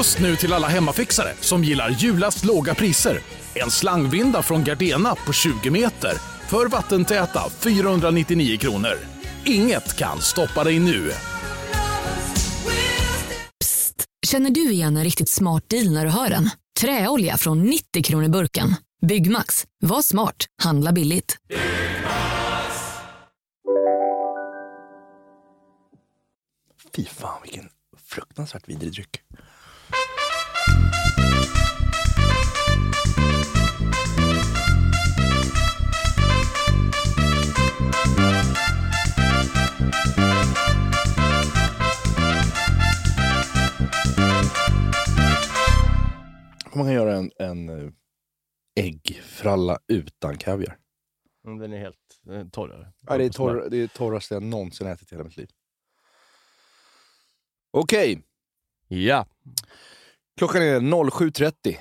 Just nu till alla hemmafixare som gillar julast låga priser. En slangvinda från Gardena på 20 meter för vattentäta 499 kronor. Inget kan stoppa dig nu. Känner du igen en riktigt smart deal när du hör den? Träolja från 90 kronor burken. Byggmax. Var smart. Handla billigt. Fy fan vilken fruktansvärt vidrig dryck. Man kan göra en, en eh, äggfralla utan kaviar. Mm, Den är helt eh, torr. Ja, det, är torr, det är torraste jag någonsin ätit i hela mitt liv. Okej, Ja. klockan är 07.30.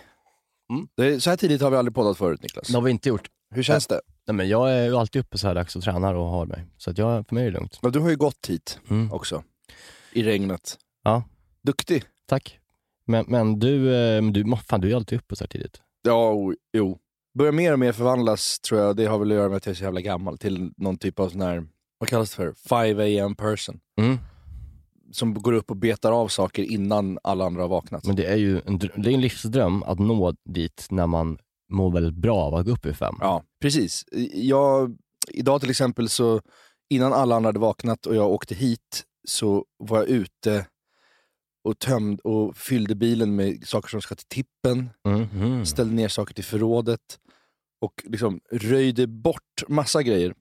Mm. Det är, så här tidigt har vi aldrig poddat förut Niklas. Det har vi inte gjort. Hur känns det? Nej, men jag är ju alltid uppe så här dags och tränar och har mig. Så att jag, för mig är det lugnt. Men du har ju gått hit Mm. också. I regnet. Ja. Duktig. Tack. Men, men du, eh, men du, fan, du är ju alltid uppe så här tidigt. Ja, o- jo. Börjar mer och mer förvandlas, tror jag. Det har väl att göra med att jag är så jävla gammal. Till någon typ av sån här, vad kallas det för? 5 am person. Mm. Som går upp och betar av saker innan alla andra har vaknat. Men det är ju en, dr- det är en livsdröm att nå dit när man mår väldigt bra av att gå upp i fem. Ja, precis. Jag, idag till exempel så, innan alla andra hade vaknat och jag åkte hit, så var jag ute och tömde och fyllde bilen med saker som ska till tippen, Mhm. ställde ner saker till förrådet och liksom röjde bort massa grejer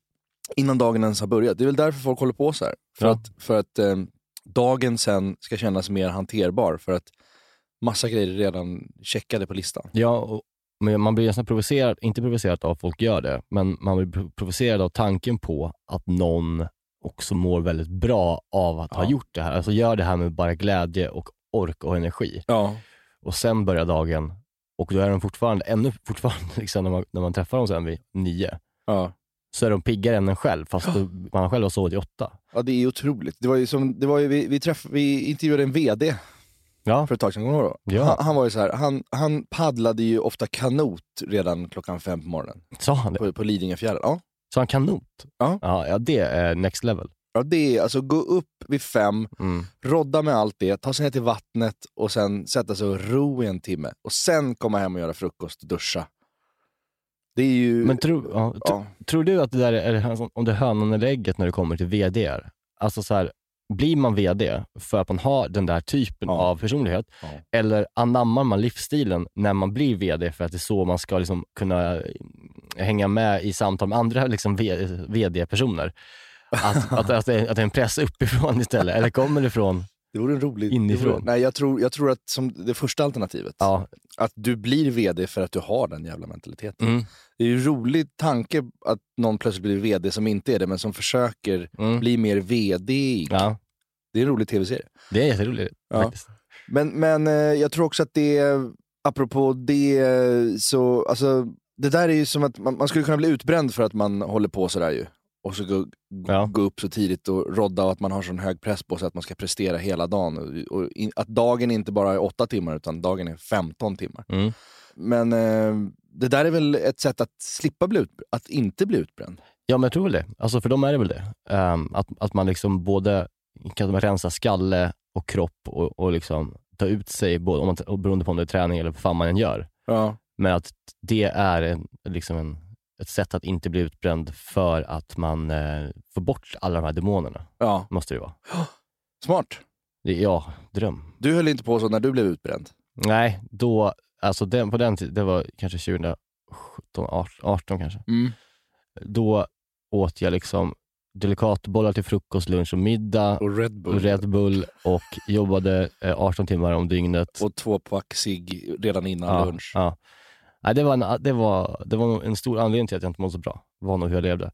innan dagen ens har börjat. Det är väl därför folk håller på så här. För Ja. att, för att eh, dagen sen ska kännas mer hanterbar. För att massa grejer redan checkade på listan. Ja, och, men man blir nästan provocerad, inte provocerad av att folk gör det, men man blir pro- provocerad av tanken på att någon också mår väldigt bra av att ha Ja. gjort det här. Alltså gör det här med bara glädje och ork och energi. Ja. Och sen börjar dagen och då är de fortfarande, ännu fortfarande liksom när, man, när man träffar dem sen vid nio, Ja. så är de piggare än en själv, fast då, man själv har sovit i åtta. Ja, det är otroligt. Det var ju som, det var ju, vi, vi, träff, vi intervjuade en VD Ja, för ett tag sedan, kommer då? Ja. han, han var ju så här, han, han paddlade ju ofta kanot redan klockan fem på morgonen sa han det? på, på Lidingöfjärden. Ja. Sa han kanot? Ja. ja. Det är next level. Ja, det är alltså gå upp vid fem, Mm. rodda med allt det, ta sig ner till vattnet och sen sätta sig och ro i en timme. Och sen komma hem och göra frukost duscha. Det är ju... Men tro, ja, tro, ja. tror du att det där är, om det är hönan eller ägget när det kommer till VD? Alltså så här, blir man VD för att man har den där typen Ja. av personlighet? Ja. Eller anammar man livsstilen när man blir VD för att det är så man ska liksom kunna eh, hänga med i samtal med andra liksom VD-personer? Att, att, att, det att det är en press uppifrån istället? Eller kommer det från... Det vore en rolig... Inifrån. vore- Nej, jag tror, jag tror att som det första alternativet, Ja, att du blir VD för att du har den jävla mentaliteten. mm, Det är ju en rolig tanke att någon plötsligt blir VD som inte är det, men som försöker mm, bli mer VD. ja, Det är en rolig tv-serie. det är jätteroligt Ja. faktiskt. Men, men eh, jag tror också att det, apropå det, så, alltså, det där är ju som att man, man skulle kunna bli utbränd för att man håller på sådär ju. Och så gå, Ja. gå upp så tidigt och rodda och att man har sån hög press på sig att man ska prestera hela dagen. Och, in, att dagen inte bara är åtta timmar utan dagen är 15 timmar. Mm. Men eh, det där är väl ett sätt att slippa bli ut, att inte bli utbränd. Ja, men jag tror väl det. Alltså, för dem är det väl det. Ehm, att, att man liksom både kan man rensa skalle och kropp och, och liksom ta ut sig, både, om man, beroende på om det är träning eller vad fan man än gör. Ja. Men att det är en, liksom en, ett sätt att inte bli utbränd för att man eh, får bort alla de här demonerna. ja. Måste det vara. Smart. Det ja, dröm. Du höll inte på så när du blev utbränd. Nej, då, alltså den, på den tiden, det var kanske 2017, 18, 18 kanske. Mm. Då åt jag liksom delikatbollar till frukost, lunch och middag. Och Red Bull. Red Bull och jobbade eh, 18 timmar om dygnet. Och två pack cigg redan innan ja, lunch. Ja. Nej, det, var en, det, var, det var en stor anledning till att jag inte mådde så bra. var nog hur jag levde.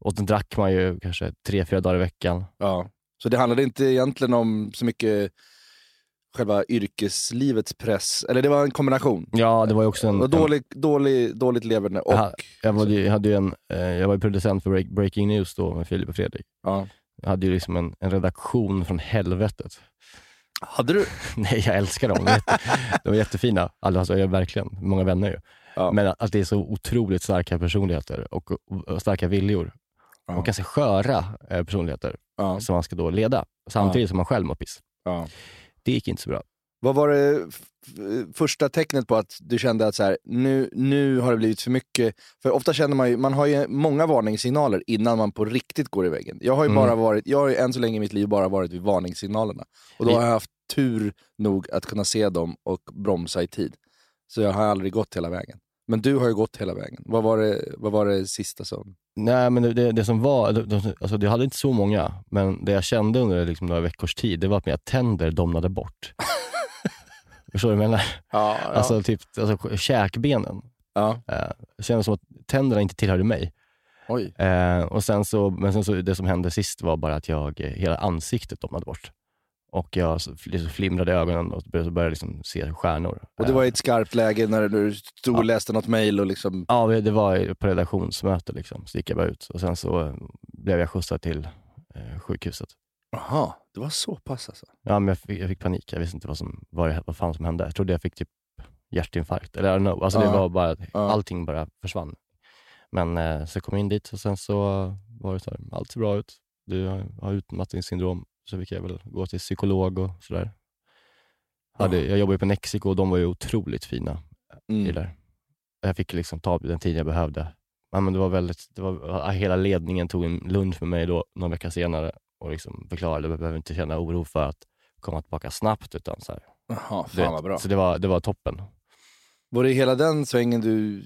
Och sen drack man ju kanske tre, fyra dagar i veckan. Ja. Så det handlade inte egentligen om så mycket själva yrkeslivets press, eller det var en kombination. Ja, det var ju också en... Och dålig, dålig, dåligt leverne och... Jag, jag, var, ju- jag, hade ju en, eh, jag var ju producent för Break, Breaking News då med Filip och Fredrik. Ja. Jag hade ju liksom en, en redaktion från helvetet. Hade du? Nej, jag älskar dem. De, är de är jättefina. Alltså, jag har verkligen många vänner ju. Ja. Men att det är så otroligt starka personligheter och, och starka viljor. Ja. Och ganska sköra eh, personligheter Ja. som man ska då leda, samtidigt som man själv mår piss. Det gick inte så bra. Vad var det första tecknet på att du kände att så här, nu, nu har det blivit för mycket? För ofta känner man ju, man har ju många varningssignaler innan man på riktigt går i väggen. Jag har ju Mm. bara varit, jag har ju än så länge i mitt liv bara varit vid varningssignalerna. Och då har jag haft tur nog att kunna se dem och bromsa i tid. Så jag har aldrig gått hela vägen. Men du har ju gått hela vägen. Vad var det, vad var det sista som... Nej, men det, det, det som var, de, de, alltså jag hade inte så många, men det jag kände under liksom några veckors tid, det var att mina tänder domnade bort. Förstår du vad jag menar? Ja, Alltså, typ, alltså käkbenen. ja. Eh, kändes som att tänderna inte tillhörde mig. Oj. Eh, och sen så, men sen så, det som hände sist var bara att jag, eh, hela ansiktet domnade bort. Och jag liksom flimrade ögonen och började, började liksom se stjärnor. Och det var Eh, i ett skarpt läge när du stod och Ja. läste något mejl liksom... Ja, det var på redaktionsmöte liksom. Så gick jag bara ut och sen så eh, blev jag skjutsad till eh, sjukhuset. Jaha, det var så pass alltså? Ja, men jag fick, jag fick panik. Jag visste inte vad, som, vad, vad fan som hände. Jag trodde jag fick typ hjärtinfarkt. Eller I don't know. Alltså, Ja. det var bara, Ja. allting bara försvann. Men eh, så kom jag in dit och sen så var det så här, allt ser bra ut. Du har, har utmattningssyndrom. Så fick jag väl gå till psykolog och sådär. Hade, jag jobbade på Mexico och de var ju otroligt fina Mm. killar. Jag fick liksom ta den tid jag behövde. Ja, men det var väldigt, det var, hela ledningen tog en lunch med mig då, någon vecka senare och liksom förklarade att jag behöver inte känna oro för att komma tillbaka snabbt. Utan så, här, Jaha, du fan vad bra. så det var, det var toppen. Var det hela den svängen du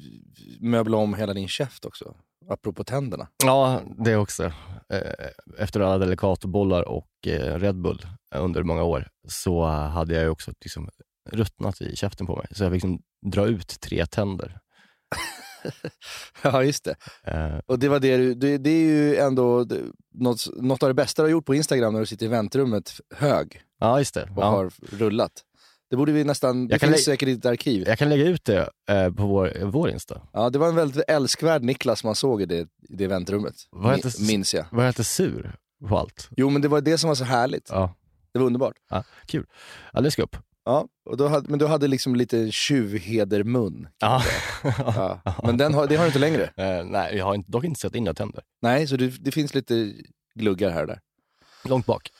möblade om hela din käft också? Apropå tänderna. Ja, det också. Eh, Efter alla Delicatobollar och eh, Red Bull under många år så hade jag också liksom ruttnat i käften på mig. Så jag fick liksom dra ut tre tänder. ja, just det. Eh, Och det var det du, det, det är ju ändå något, något av det bästa du har gjort på Instagram när du sitter i väntrummet hög Ja, just det. och Ja. har rullat. Det borde vi nästan, det Jag finns säkert i ditt arkiv. Jag kan lägga ut det eh, på vår, vår Insta. Ja, det var en väldigt älskvärd Niklas man såg i det, i det väntrummet. Heter- Mi- Minns jag. Var jag inte sur på allt? Jo, men det var det som var så härligt. Ja, Det var underbart. ja kul. Ja, det ska upp. Ja, och då hade, men du hade liksom lite tjuvhedermun. Ja. Ja. Men den har, det har du inte längre. Eh, nej, jag har inte, dock inte sett in tänder. Nej, så det, det finns lite gluggar här och där. Långt bak.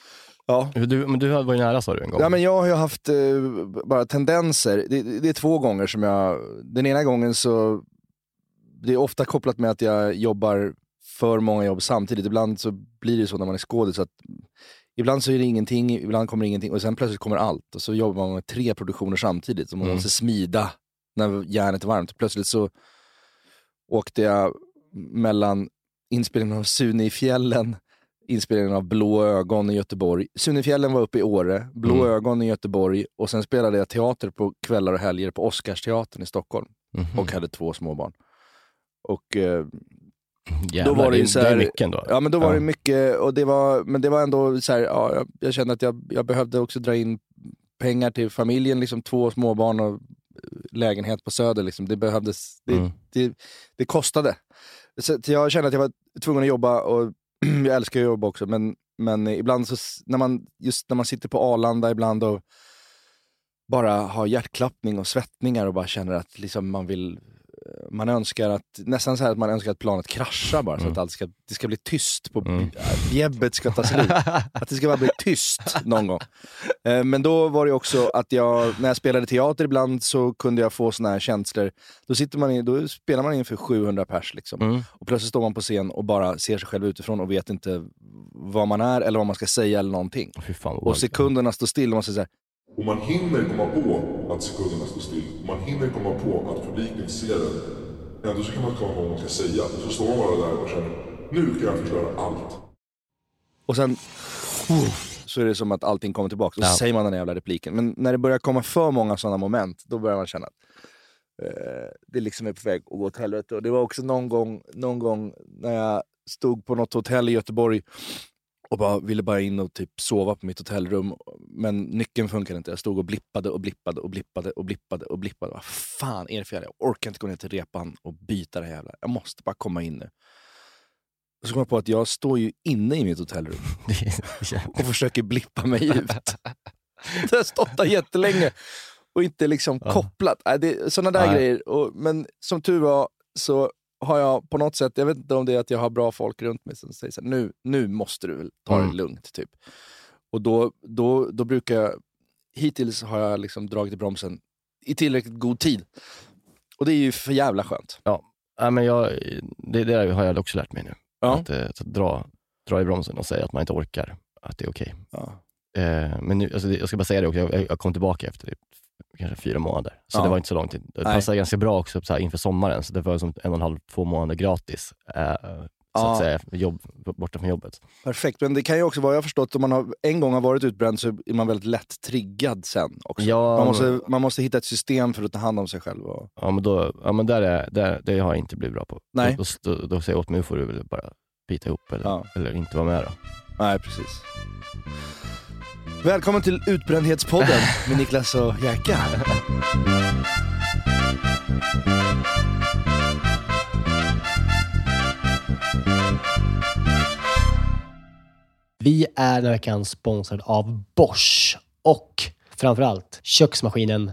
Ja. Du, men du var ju nära sa du en gång. Ja, men jag har ju haft eh, bara tendenser. Det, det är två gånger som jag... Den ena gången så... Det är ofta kopplat med att jag jobbar för många jobb samtidigt. Ibland så blir det så när man är skådis att ibland så är det ingenting, ibland kommer det ingenting och sen plötsligt kommer allt. Och så jobbar man med tre produktioner samtidigt. Så man Mm. måste smida när järnet är varmt. Plötsligt så åkte jag mellan inspelningen av Sune i fjällen inspelningen av Blå ögon i Göteborg. Sunefjällen var uppe i Åre, Blå Mm. ögon i Göteborg och sen spelade jag teater på kvällar och helger på Oscarsteatern i Stockholm Mhm. och hade två småbarn. Och eh, Jävlar, då var det ju så det är här- mycket ändå. ja men då var Ja. det mycket, och det var, men det var ändå så här, ja, jag, kände att jag, jag behövde också dra in pengar till familjen, liksom två småbarn och lägenhet på Söder. Liksom. Det behövdes, det, Mm. det, det kostade. Så jag kände att jag var tvungen att jobba och jag älskar att jobba också, men, men ibland så, när man, just när man sitter på Arlanda ibland och bara har hjärtklappning och svettningar och bara känner att liksom man vill man önskar att, nästan så att man önskar att planet kraschar bara så Mm. att allt ska, det ska bli tyst, på, Mm. bjäbbet ska ta slut. Att det ska bara bli tyst någon gång. Eh, Men då var det också att jag, när jag spelade teater ibland så kunde jag få såna här känslor. Då, sitter man i, då spelar man inför 700 pers liksom. Mm. Och plötsligt står man på scen och bara ser sig själv utifrån och vet inte vad man är eller vad man ska säga eller någonting. Fan, Och sekunderna står still och man säger så här, Och man hinner komma på att sekunderna står still. Man hinner komma på att publiken ser en. Ändå så kan man komma på vad man ska säga. Och så står man bara där och känner, nu kan jag förstöra allt. Och sen så är det som att allting kommer tillbaka. Och så Ja. säger man den jävla repliken. Men när det börjar komma för många sådana moment, då börjar man känna att eh, det liksom är på väg att gå åt helvete. Och det var också någon gång, någon gång när jag stod på något hotell i Göteborg och bara ville bara in och typ sova på mitt hotellrum. Men nyckeln funkade inte. Jag stod och blippade och blippade och blippade och blippade och blippade. Vad fan är det för jävla... Jag orkar inte gå ner till repan och byta det här jävla... Jag måste bara komma in nu. Och så kom jag på att jag står ju inne i mitt hotellrum och försöker blippa mig ut. det har stått där jättelänge och inte liksom Ja. kopplat. Äh, sådana där Nej. grejer. Och, men som tur var så har jag på något sätt, jag vet inte om det är att jag har bra folk runt mig som säger så här, nu, nu måste du väl ta det Mm. lugnt. Typ. Och då, då, då brukar jag, hittills har jag liksom dragit i bromsen i tillräckligt god tid. Och det är ju för jävla skönt. Ja, men jag, det, det har jag också lärt mig nu. Ja. Att, eh, att dra, dra i bromsen och säga att man inte orkar, att det är okej. Ja. Eh, men nu, alltså, det- jag ska bara säga det också, jag, jag kom tillbaka efter typ, kanske fyra månader. Så Ja. det var inte så lång tid. Det Nej. passade ganska bra också så här, inför sommaren, så det var som en och en halv, två månader gratis. Eh, så att säga, jobb, borta från jobbet. Perfekt, men det kan ju också vara, jag har förstått, om man har, en gång har varit utbränd så är man väldigt lätt triggad sen också. Ja, Man måste, man måste hitta ett system för att ta hand om sig själv. Och, Ja, men, då, ja, men där är, där, det har jag inte blivit bra på. Nej. Då, då, då säger jag åt mig, nu får du väl bara bita ihop eller, Ja. eller inte vara med då. Nej, precis. Välkommen till Utbrändhetspodden med Niklas och Jerka. Vi är den här veckan sponsrade av Bosch och framförallt köksmaskinen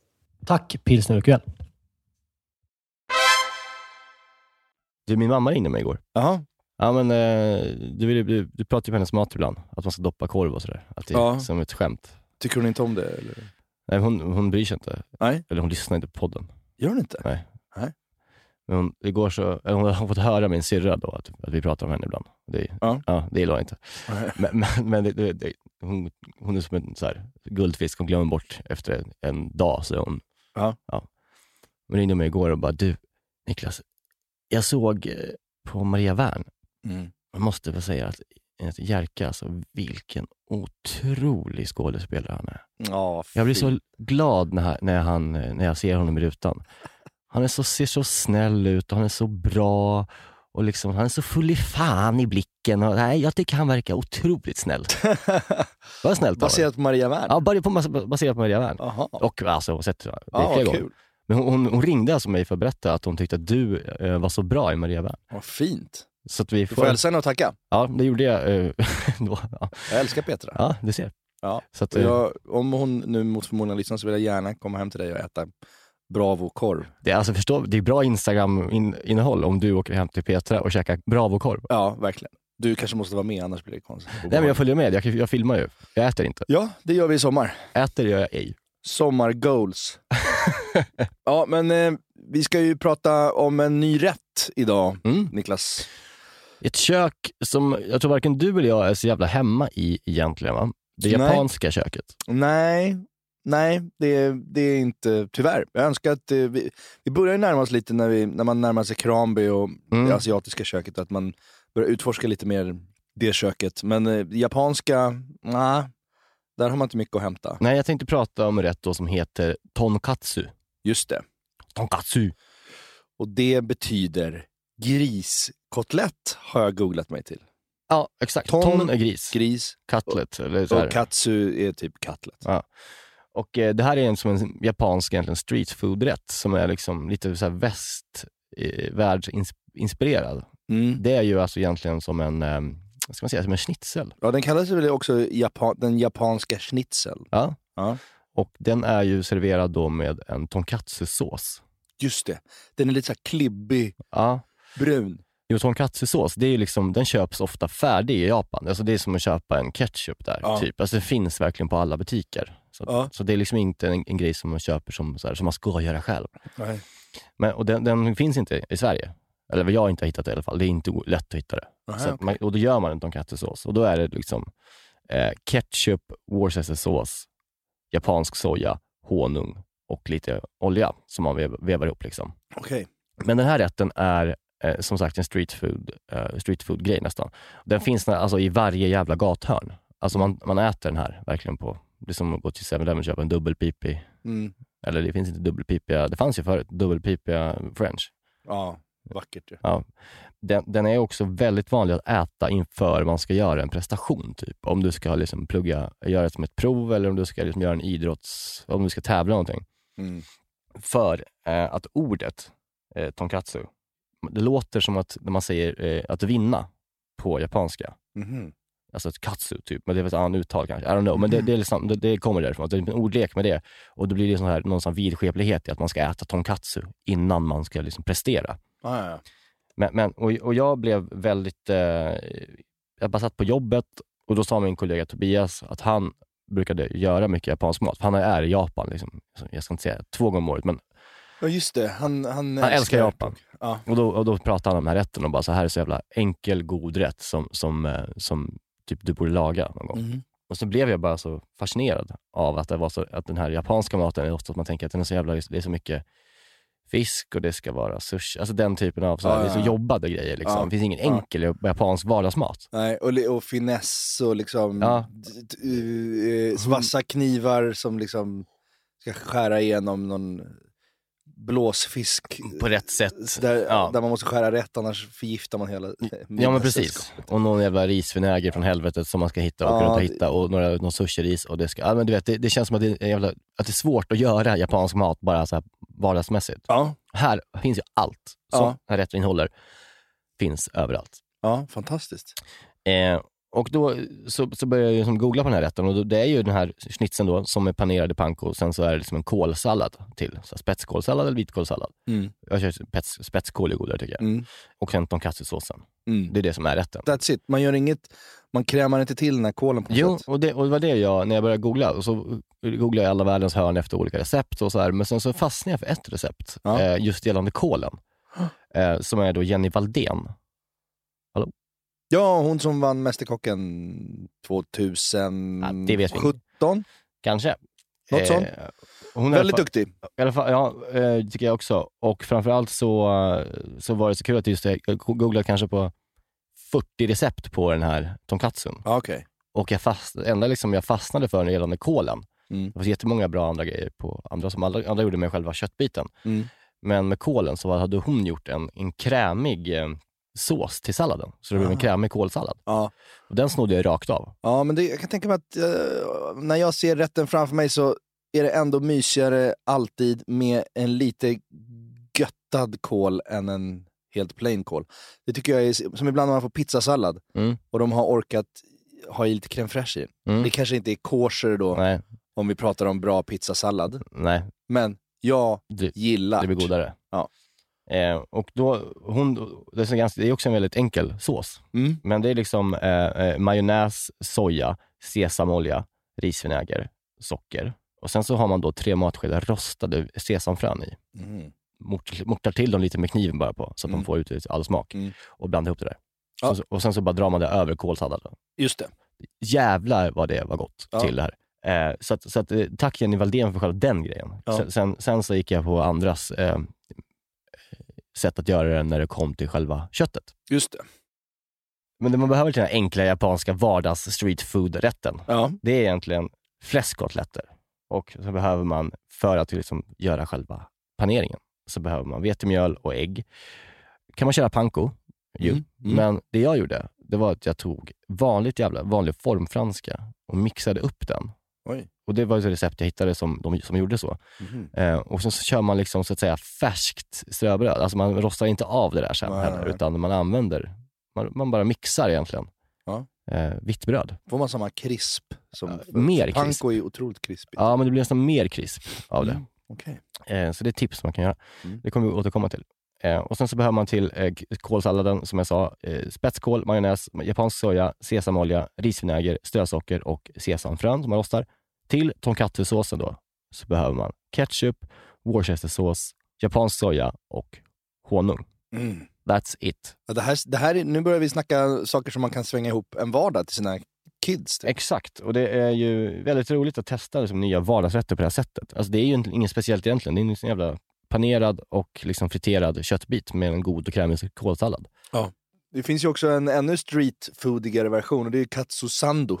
Tack Pilsner Urquell. Du, min mamma ringde mig igår. Jaha. Ja, men eh, du, vill, du, du pratar ju på hennes mat ibland, att man ska doppa korv och sådär. Att det är Ja. som ett skämt. Tycker hon inte om det? Eller? Nej, hon, hon bryr sig inte. Nej. Eller hon lyssnar inte på podden. Gör hon inte? Nej. Nej. Men hon, igår så, eller hon har fått höra min syrra då, att, att vi pratar om henne ibland. Det, Ja. ja, det gillar hon inte. Nej. Men, men, men det, det, det, hon, hon är som en så här, guldfisk, hon glömmer bort efter en, en dag. Så hon, Ja. Ja. Hon ringde mig igår och bara, du Niklas, jag såg eh, på Maria Wern, Mm. jag måste väl säga att, att Jerka, alltså vilken otrolig skådespelare han är. Ja, Jag blir så glad när, när, han, när jag ser honom i rutan. Han är så, ser så snäll ut och han är så bra. Och liksom, han är så full i fan i blicken. Och, nej, jag tycker han verkar otroligt snäll. Vad snällt. Baserat på Maria Wern? Ja, bara på, baserat på Maria Wern. Och alltså, har sett det Ja, flera gånger. Men hon, hon, hon ringde alltså mig för att berätta att hon tyckte att du eh, var så bra i Maria Wern. Vad fint. Så att vi Du får... får hälsa henne och tacka. Ja, det gjorde jag eh, då. Ja. Jag älskar Petra. ja, du ser. Ja. Så att, eh, jag, om hon nu mot förmodan lyssnar så vill jag gärna komma hem till dig och äta Bravo-korv. det, är alltså, förstå, det är bra Instagram-innehåll om du åker hem till Petra och käkar Bravo-korv. Ja, verkligen. Du kanske måste vara med, annars blir det konstigt. Nej men jag följer med, jag, jag filmar ju. Jag äter inte. Ja, det gör vi i sommar. Äter gör jag ej. Sommargoals. ja, men eh, vi ska ju prata om en ny rätt idag, Mm. Niklas. Ett kök som jag tror varken du eller jag är så jävla hemma i egentligen. Va? Det Nej. japanska köket. Nej, nej det, det är inte, tyvärr. Jag önskar att eh, vi, vi börjar ju närma oss lite när, vi, när man närmar sig Kranby och Mm. det asiatiska köket, att man börjar utforska lite mer det köket. Men eh, japanska, nej, där har man inte mycket att hämta. Nej, jag tänkte prata om rätt då som heter tonkatsu. Just det. Tonkatsu. Och det betyder griskotlett har jag googlat mig till. Ja, exakt. Ton- Ton, är gris. Gris Cutlet. Eller så och katsu är typ cutlet. Och eh, det här är en, som en japansk egentligen street food-rätt som är liksom lite så här väst, eh. Mm. Det är ju alltså egentligen som en, eh, vad ska man säga, som en schnitzel. Ja, den kallas väl också Japan, den japanska schnitzel. Ja. Ja. Och den är ju serverad då med en tonkatsu-sås. Just det. Den är lite så klibbig, Ja. brun. Jo, tonkatsu-sås, det är liksom, den köps ofta färdig i Japan. Alltså det är som att köpa en ketchup där. Ja. Typ. Alltså det finns verkligen på alla butiker. Så, Ja. så det är liksom inte en, en grej som man köper som, så här, som man ska göra själv. Nej. Men, och den, den finns inte i Sverige. Eller jag inte har hittat det i alla fall. Det är inte lätt att hitta det. Aha, så okej. man, och då gör man en tonkatsu-sås. Och då är det liksom eh, ketchup, Worcestersås, japansk soja, honung och lite olja som man vev, vevar ihop. Liksom. Okej. Men den här rätten är eh, som sagt en street food, eh, street food grej nästan. Den finns alltså, i varje jävla gathörn. Alltså man, man äter den här verkligen på, det är som att gå till 7-Eleven och köpa en dubbelpipig, Mm. eller det finns inte dubbelpipiga, det fanns ju förut, dubbelpipiga french. Ja, vackert ju. Ja. Den, den är också väldigt vanlig att äta inför man ska göra en prestation. Typ. Om du ska liksom plugga, göra det som ett prov eller om du ska liksom göra en idrotts... Om du ska tävla någonting. Mm. För eh, att ordet eh, tonkatsu, det låter som att när man säger eh, att vinna på japanska. Mhm. Alltså ett katsu, typ. men det är ett annat uttal kanske. I don't know, men det, det, är liksom, det, det kommer därifrån. Det är en ordlek med det. Och då blir det sån här, någon sån vidskeplighet i att man ska äta tonkatsu innan man ska liksom prestera. Ah, ja, ja. Men, men, och, och jag blev väldigt... Eh, jag bara satt på jobbet och då sa min kollega Tobias att han brukade göra mycket japansk mat. För han är i Japan, liksom. jag ska inte säga två gånger om året, men Ja just det, han, han, han älskar Japan. Ja. Och då, och då pratade han om den här rätten och bara så här är så jävla enkel, god rätt som, som, eh, som typ du borde laga någon gång. Mhm. Och så blev jag bara så fascinerad av att, det var så, att den här japanska maten är ofta att man tänker att den är så jävla, det är så mycket fisk och det ska vara sushi. Alltså den typen av, så här, Ja, är så ja. jobbade grejer. Liksom. Ja. Det finns ingen Ja. enkel japansk vardagsmat. Nej, och, och finess och liksom Ja. d- eh, vassa knivar som liksom ska skära igenom någon blåsfisk. På rätt sätt. Där, Ja. där man måste skära rätt annars förgiftar man hela Ja men precis. Och någon jävla risvinäger från helvetet som man ska hitta och Ja, kunna hitta och några, någon sushi-ris och det ska, ja men du vet, det, det känns som att det, är jävla, att det är svårt att göra japansk mat bara så här vardagsmässigt. Ja, Här finns ju allt som Ja. rätten innehåller. Finns överallt. ja, fantastiskt. Eh, och då så, så började jag liksom googla på den här rätten och då, det är ju den här schnitzeln då som är panerad i panko och sen så är det liksom en kålsallad till. Så spetskålsallad eller vitkålsallad. Mm. Jag kör spets, spetskål är godare tycker jag. Mm. Och sen tonkatsu-såsen. Mm. Det är det som är rätten. That's it, man gör inget, man krämar inte till den här kålen på något Jo, sätt. och det, och det var det jag, när jag började googla, och så googlade jag alla världens hörn efter olika recept och så här, men sen så fastnade jag för ett recept, Ja. eh, just gällande kålen. Eh, som är då Jenny Valdén. Ja, hon som vann Mästerkocken 2017. Ja, det. Kanske. Något sånt. hon i alla Väldigt fall- duktig. I alla fall, ja, eh, tycker jag också. Och framförallt så, eh, så var det så kul att just det, jag googlade kanske på 40 recept på den här tonkatsun. Ja, Okej. Och jag fast, enda liksom jag fastnade för gällande kålen, Mm. det fanns jättemånga bra andra grejer på andra som andra, andra gjorde med själva köttbiten. Mm. Men med kålen så hade hon gjort en, en krämig eh, sås till salladen. Så det blev en Ah. krämig kålsallad. Ja. Och den snodde jag rakt av. Ja, men det, jag kan tänka mig att eh, när jag ser rätten framför mig så är det ändå mysigare alltid med en lite göttad kål än en helt plain kål. Det tycker jag är som ibland när man får pizzasallad Mm. och de har orkat ha i lite crème fraîche i. Mm. Det kanske inte är kosher då Nej, om vi pratar om bra pizzasallad. nej, Men jag det, gillar det blir godare. Ja. Eh, och då, hon, det, är ganska, det är också en väldigt enkel sås. Mm. Men det är liksom eh, eh, majonnäs, soja, sesamolja, risvinäger, socker. Och sen så har man då tre matskedar rostade sesamfrön i. Mm. Mort, mortar till dem lite med kniven bara på, så att Mm. de får ut all smak. Mm. Och blandar ihop det där. Ja. Så, och sen så bara drar man det över kålsalladen. Just det. Jävlar vad det var gott Ja. till det här. Eh, så att, så att, eh, tack Jenny Valdén för själva den grejen. Ja. Sen, sen, sen så gick jag på andras eh, sätt att göra det när det kom till själva köttet. Just det. Men det man behöver till den här enkla japanska vardags street food-rätten, Ja. det är egentligen fläskkotletter. Och så behöver man, för att liksom göra själva paneringen, så behöver man vetemjöl och ägg. Kan man köra panko, ju. Mm, mm. men det jag gjorde, det var att jag tog vanligt jävla, vanlig formfranska och mixade upp den. Oj. Och det var ett recept jag hittade som, de, som gjorde så. Mhm. Eh, och sen så kör man liksom så att säga färskt ströbröd. Alltså man rostar inte av det där sen Nej, heller, nej. utan man använder, man, man bara mixar egentligen. Ja. Eh, vitt bröd. Får man samma krisp? Som Ja, mer krisp. Panko är otroligt krispigt. Ja, men det blir nästan mer krisp av det. Mm, Okej. Eh, så det är tips man kan göra. Mm. Det kommer vi återkomma till. Eh, och sen så behöver man till eh, kålsalladen, som jag sa, eh, spetskål, majonnäs, japansk soja, sesamolja, risvinäger, strösocker och sesamfrön som man rostar. Till tonkatsu-såsen då, så behöver man ketchup, worcestersås, japansk soja och honung. Mm. That's it. Ja, det här, det här är, nu börjar vi snacka saker som man kan svänga ihop en vardag till sina kids. Typ. Exakt, och det är ju väldigt roligt att testa liksom, nya vardagsrätter på det här sättet. Alltså, det är ju inte- inget speciellt egentligen, det är en sån jävla panerad och liksom friterad köttbit med en god och krämig kålsallad. Det finns ju också en ännu street foodigare version och det är katsu sando.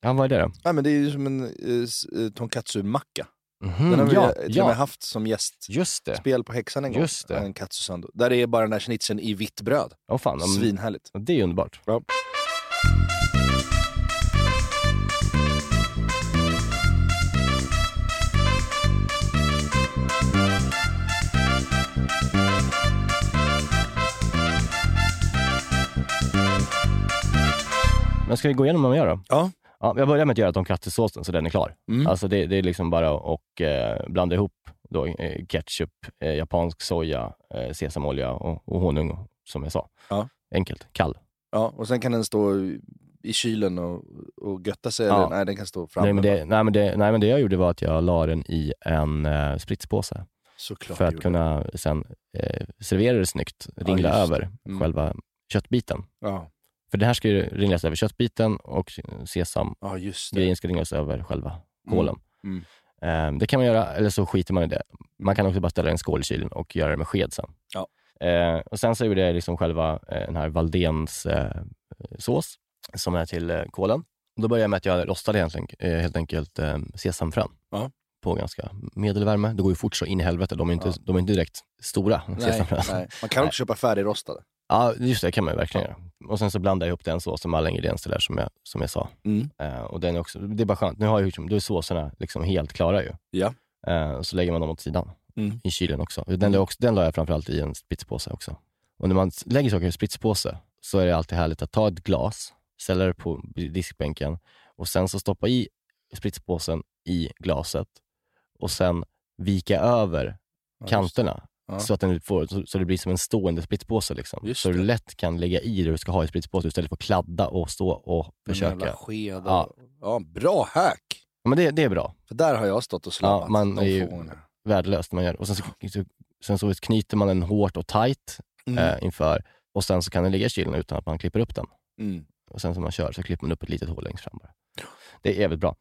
Ja, vad är det då? Ja, men det är ju som en eh, eh, tonkatsu-macka. Mhm, Den har vi ja, till och ja, med haft som gästspel på Häxan en gång. Just det. En katsu sando. Där är bara den där schnitzeln i vitt bröd. Åh fan, Svinhärligt. det är underbart. Ja. Men ska vi gå igenom vad man gör då? Ja. Ja, jag börjar med att göra tonkatsu-såsen så den är klar. Mm. Alltså det, det är liksom bara att eh, blanda ihop då, eh, ketchup, eh, japansk soja, eh, sesamolja och, och honung som jag sa. Ja. Enkelt, kall. Ja, och sen kan den stå i kylen och, och götta sig. Ja. Eller, nej, den kan stå framme. Nej men, det, nej, men det, nej men det jag gjorde var att jag la den i en eh, spritspåse Såklart för att kunna sen eh, servera det snyggt, ringla det. över Mm. själva köttbiten. Ja. För det här ska ju ringlas över köttbiten och sesam ja, just det. grejen ska ringlas över själva kålen. Mm. Eh, det kan man göra, eller så skiter man i det. Man kan också bara ställa en skål i kylen och göra det med sked sen. Ja. Eh, och sen så gjorde jag liksom själva eh, den här Valdens eh, sås som är till eh, kålen. Då började jag med att jag rostade egentligen, eh, helt enkelt eh, sesamfrön Ja. på ganska medelvärme. Det går ju fort så in i helvete. De är inte, Ja. de är inte direkt stora, Nej, sesamfrön. nej. Man kan också köpa färdigrostade. Ja, just det kan man ju verkligen göra. Och sen så blandar jag ihop den såsen med alla ingredienser där som jag, som jag sa. Mm. Eh, och den är också, det är bara skönt. Nu har jag, ju- då är såserna liksom helt klara ju. Ja. Eh, så lägger man dem åt sidan Mm. i kylen också. Den, jag också. den la jag framförallt i en spritspåse också. Och när man lägger saker i en spritspåse så är det alltid härligt att ta ett glas, ställa det på diskbänken och sen så stoppa i spritspåsen i glaset och sen vika över kanterna Ja. så att den får, så, så det blir som en stående spritspåse. Liksom. Så du det. lätt kan lägga i det du ska ha i spritspåsen istället för att kladda och stå och försöka. sked och... Ja. ja. bra hack! Ja, men det, det är bra. För där har jag stått och slammat. Ja, man är ju-. Värdelöst när man gör Och sen så, så, sen så knyter man den hårt och tight Mm. eh, inför och sen så kan den ligga i kylen utan att man klipper upp den. Mm. Och sen som man kör så klipper man upp ett litet hål längst fram bara. Det är jävligt bra.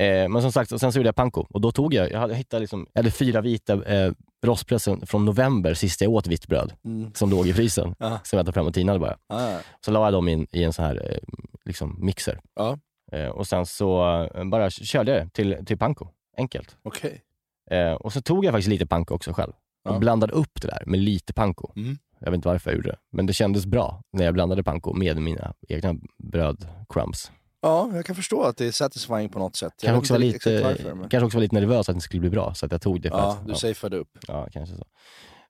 Eh, men som sagt, och sen så gjorde jag panko och då tog jag, jag hade hittat liksom, jag hade fyra vita eh, rostpressen från november, sist jag åt vitt bröd, Mm. som låg i frysen. Som jag tog fram och tinade bara. Ah, Så la jag dem in, i en sån här eh, liksom mixer. Ja. Eh, och sen så eh, bara körde jag det till, till panko. Enkelt. Okej. Eh, och så tog jag faktiskt lite panko också själv. Och Ja. blandade upp det där med lite panko. Mm. Jag vet inte varför jag gjorde det, men det kändes bra när jag blandade panko med mina egna brödcrumbs. Ja, jag kan förstå att det är satisfying på något sätt. Jag Kanske också, var lite, varför, men... kanske också var lite nervös att det skulle bli bra, så att jag tog det för Ja, att... du ja, safeade upp. ja, kanske så.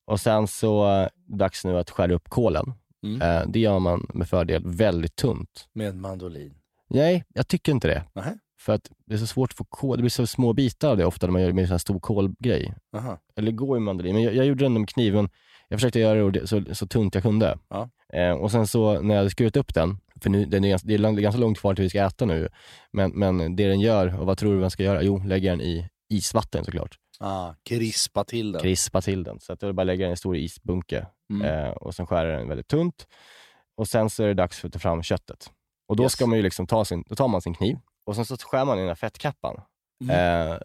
Och sen så, eh, dags nu att skära upp kålen. Mm. Eh, det gör man med fördel väldigt tunt. Med mandolin. Nej, jag tycker inte det. Nähä. För att det är så svårt att få kål, det blir så små bitar av det ofta när man gör med en sån här stor kolgrej. Aha. Eller går ju mandolin, men jag, jag gjorde den med kniven. Jag försökte göra det så, så tunt jag kunde. Ja. Eh, och sen så när jag hade skurit upp den, för nu, den är, det är ganska långt kvar till vi ska äta nu, men, men det den gör, och vad tror du den ska göra? Jo, lägger den i isvatten såklart. Ah, krispa till den. Krispa till den. Så att jag bara lägga den i en stor isbunke Mm. eh, och sen skär den väldigt tunt. Och sen så är det dags för att ta fram köttet. Och då Yes. ska man ju liksom ta sin, då tar man sin kniv och sen så skär man i den här fettkappan Mm. eh,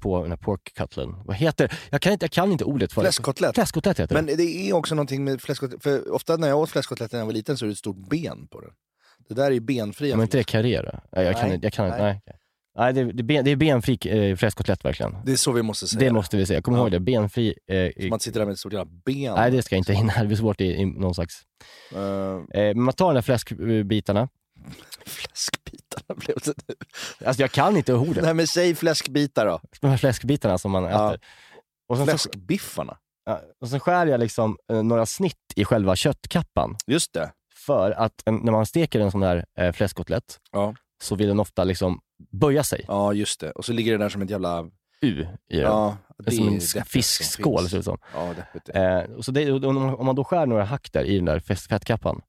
på den här pork cutlen. Vad heter Jag kan inte, jag kan inte ordet för det. Fläskkotlett. Fläskkotlett heter Men det. det är också någonting med fläskkotlett, för ofta när jag åt fläskkotlett när jag var liten så är det ett stort ben på den. Det där är ju benfria. Men inte det då? Nej, jag kan inte, jag kan nej. nej. Nej, det, det, ben, det är benfri eh, fläskkotlett verkligen. Det är så vi måste säga. Det måste vi säga. Kom Ja. ihåg det, benfri. Eh, att sitta där med ett stort jävla ben. nej, det ska jag inte in här. Det blir svårt i, i någon slags... Eh, Eh, men man tar de där fläskbitarna. fläskbitarna blev det nu. Alltså jag kan inte ordet. Nej men säg fläskbitar då. De här fläskbitarna som man Ja. äter. Och sen, så, Fläskbiffarna. ja, och sen skär jag liksom eh, några snitt i själva köttkappan. Just det. För att en, när man steker en sån här eh, fläskkotlett Ja. så vill den ofta liksom böja sig. ja, just det. Och så ligger det där som ett jävla... U i den. Ja, det som en fiskskål ser det ut som. Ja, deppigt. Eh, så det, om man- då skär några hack där i den där fettkappan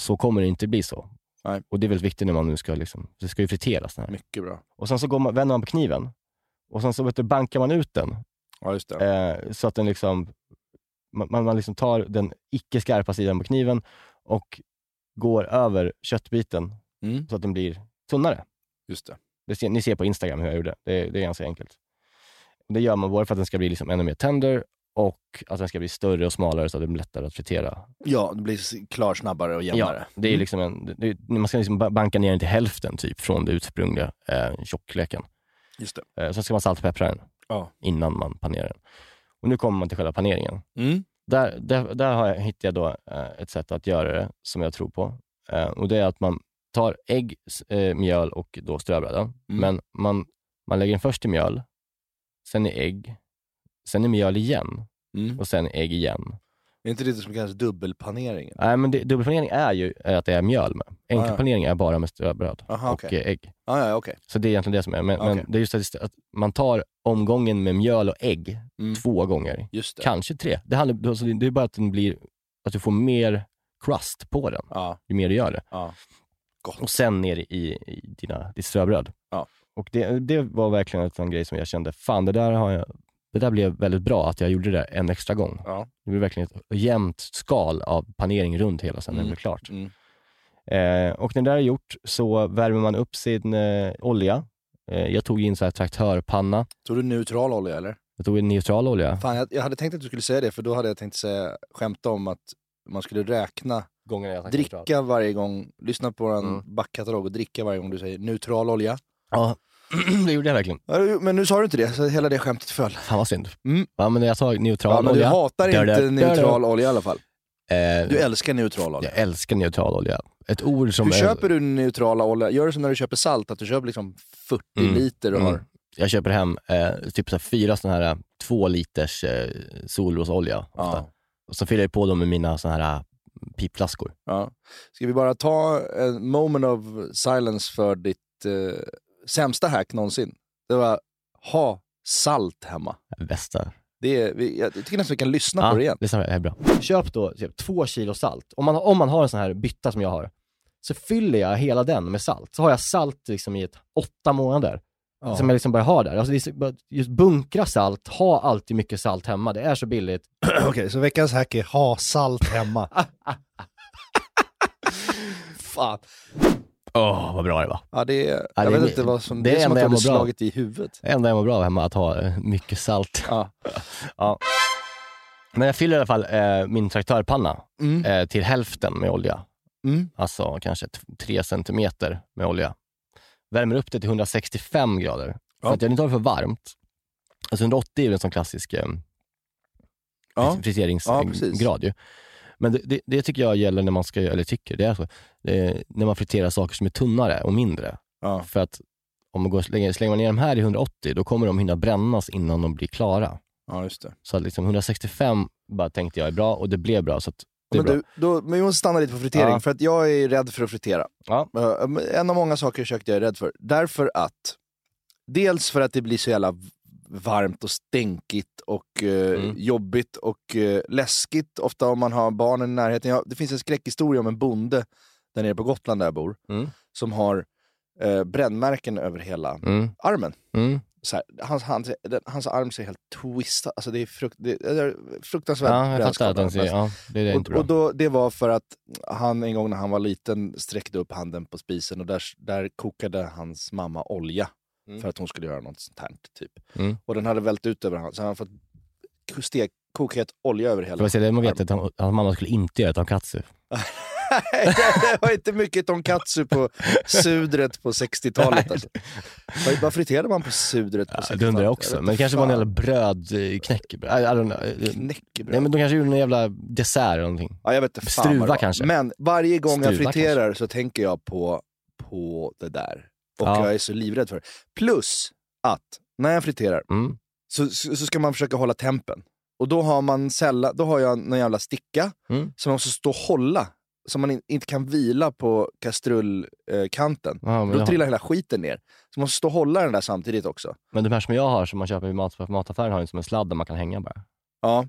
så kommer det inte bli så. Nej. Och det är väldigt viktigt när man nu ska, liksom, det ska ju friteras. Här. Mycket bra. Och sen så går man, vänder man på kniven och sen så vet du, bankar man ut den Ja, just det. eh, så att den liksom, man, man- man liksom tar den icke skarpa sidan på kniven och går över köttbiten Mm, så att den blir tunnare. just det. Det ser, ni ser på Instagram hur jag gjorde. Det, det är ganska enkelt. Det gör man både för att den ska bli liksom ännu mer tender och att den ska bli större och smalare så att det blir lättare att fritera. Ja, det blir klar snabbare och jämnare. Ja, det är liksom en, det, man ska liksom ba- banka ner den till hälften typ från det ursprungliga eh, tjockleken. Just det. Eh, sen ska man saltpeppra den Ja. innan man panerar den. Och nu kommer man till själva paneringen. Mm. Där, där, där har jag, hittar jag då eh, ett sätt att göra det som jag tror på. Eh, och Det är att man tar ägg, eh, mjöl och då ströbröd. Mm. Men man, man lägger den först i mjöl, sen i ägg, sen i mjöl igen Mm. och sen ägg igen. Är inte det som kallas dubbelpaneringen? Nej, men det, dubbelpanering är ju att det är mjöl med. Enkelpanering är bara med ströbröd Aha, och eh, ägg. Ah, ja, okej. Så det är egentligen det som är. Men, Okej. men det är just att, att man tar omgången med mjöl och ägg Mm. två gånger. Kanske tre. Det, handlar, alltså det är bara att, den blir, att du får mer crust på den Ja, ju mer du gör det. Gott. Och sen ner i, i dina, ditt ströbröd. Och det, det var verkligen en sån grej som jag kände, fan det där, har jag, det där blev väldigt bra att jag gjorde det en extra gång. Ja. Det blev verkligen ett jämnt skal av panering runt hela sen när det Mm. blev klart. Mm. Eh, och när det där är gjort så värmer man upp sin eh, olja. Eh, jag tog in så här traktörpanna. Tog du neutral olja eller? Jag tog in neutral olja. Fan, jag, jag hade tänkt att du skulle säga det, för då hade jag tänkt säga, skämta om att man skulle räkna, dricka varje gång, lyssna på vår Mm. backkatalog och dricka varje gång du säger neutral olja. Ja, det gjorde jag verkligen. Ja, Men nu sa du inte det, så hela det skämtet föll. Fan vad synd. Mm. Ja, men jag sa neutral Ja, men du olja. hatar Där, där, inte där, neutral olja i alla fall. Eh, Du älskar neutral olja. jag älskar neutral olja. Ett ord som... Hur är- köper du neutrala olja? Gör du som när du köper salt, att du köper liksom 40 Mm, liter och mm. har... Jag köper hem eh, typ så här fyra såna här två liters eh, solrosolja. Ja. Och så fyller jag på dem med mina såna här eh, pipflaskor. Ja. Ska vi bara ta en moment of silence för ditt eh, sämsta hack någonsin? Det var ha salt hemma. Bästa. Det är, vi, jag tycker nästan vi kan lyssna på det igen. det är- det är bra. Köp då typ, två kilo salt. Om man, om man har en sån här bytta som jag har, så fyller jag hela den med salt. Så har jag salt liksom i ett åtta månader. Ja. Som jag liksom bara har där. Alltså just bunkra salt, ha alltid mycket salt hemma. Det är så billigt. Okej, så veckans hack är ha salt hemma. Fan. Åh, vad bra det var. Ja, det är, Ja, jag det är- vet inte vad som... det Det är, är som att du jag hade slagit i huvudet. Det enda jag mår bra av hemma att ha eh, mycket salt. Ja. Ja. Men jag fyller i alla fall eh, min traktörpanna Mm. eh, till hälften med olja. Mm. Alltså kanske tre centimeter med olja. Värmer upp det till 165 grader. Ja. För att jag inte ha det för varmt. Alltså 180 är ju en sån klassisk eh, Ja. Friteringsgrad ju. Men det, det, det tycker jag gäller när man ska, eller tycker, det är så, det är när man friterar saker som är tunnare och mindre. Ja. För att om man går, slänger, slänger man ner dem här i 180, då kommer de hinna brännas innan de blir klara. ja, just det. Så liksom 165 bara tänkte jag är bra och det blev bra. Så det är Men, du, då, men vi måste stanna lite på fritering, Ja. för att jag är rädd för att fritera. Ja. Eh, En av många saker i köket jag är rädd för. Därför att, dels för att det blir så jävla varmt och stänkigt och eh, Mm. jobbigt och eh, läskigt, ofta om man har barnen i närheten. Jag, det finns en skräckhistoria om en bonde där nere på Gotland där jag bor, Mm. som har eh, brännmärken över hela Mm. armen. Mm. Här, hans, hans, hans arm ser helt twistad, alltså det är, frukt, det är fruktansvärt Ja, jag fattar att ser, ja, det är Och, och då, det var för att han en gång när han var liten sträckte upp handen på spisen och där, där kokade hans mamma olja Mm. för att hon skulle göra något sånt här. Typ. Mm. Och den hade vält ut över honom, så han hade fått stek, kokhet olja över Får hela. jag säga det man vet att han- hans mamma skulle inte göra tonkatsu. det var inte mycket tonkatsu på sudret på 60-talet. Alltså. Vad- friterade man på sudret på Ja, 60-talet? det undrar jag Jag också. vet Men det kanske var en jävla I don't know. Knäckebröd. Nej men de kanske gjorde en jävla dessert eller någonting. Ja, jag vet inte Struva kanske? Men varje gång jag Struva friterar så tänker jag på, på det där. Och Ja. jag är så livrädd för det. Plus att när jag friterar Mm. så, så, så ska man försöka hålla tempen. Och då har man sällan, då har jag någon jävla sticka Mm. som man måste stå och hålla. Så man in, inte kan vila på kastrullkanten. Ja, men, då jag, trillar hela skiten ner. Så man måste stå och hålla den där samtidigt också. men de här som jag har, som man köper i mat, mataffären, har ju som en sladd där man kan hänga bara. Ja.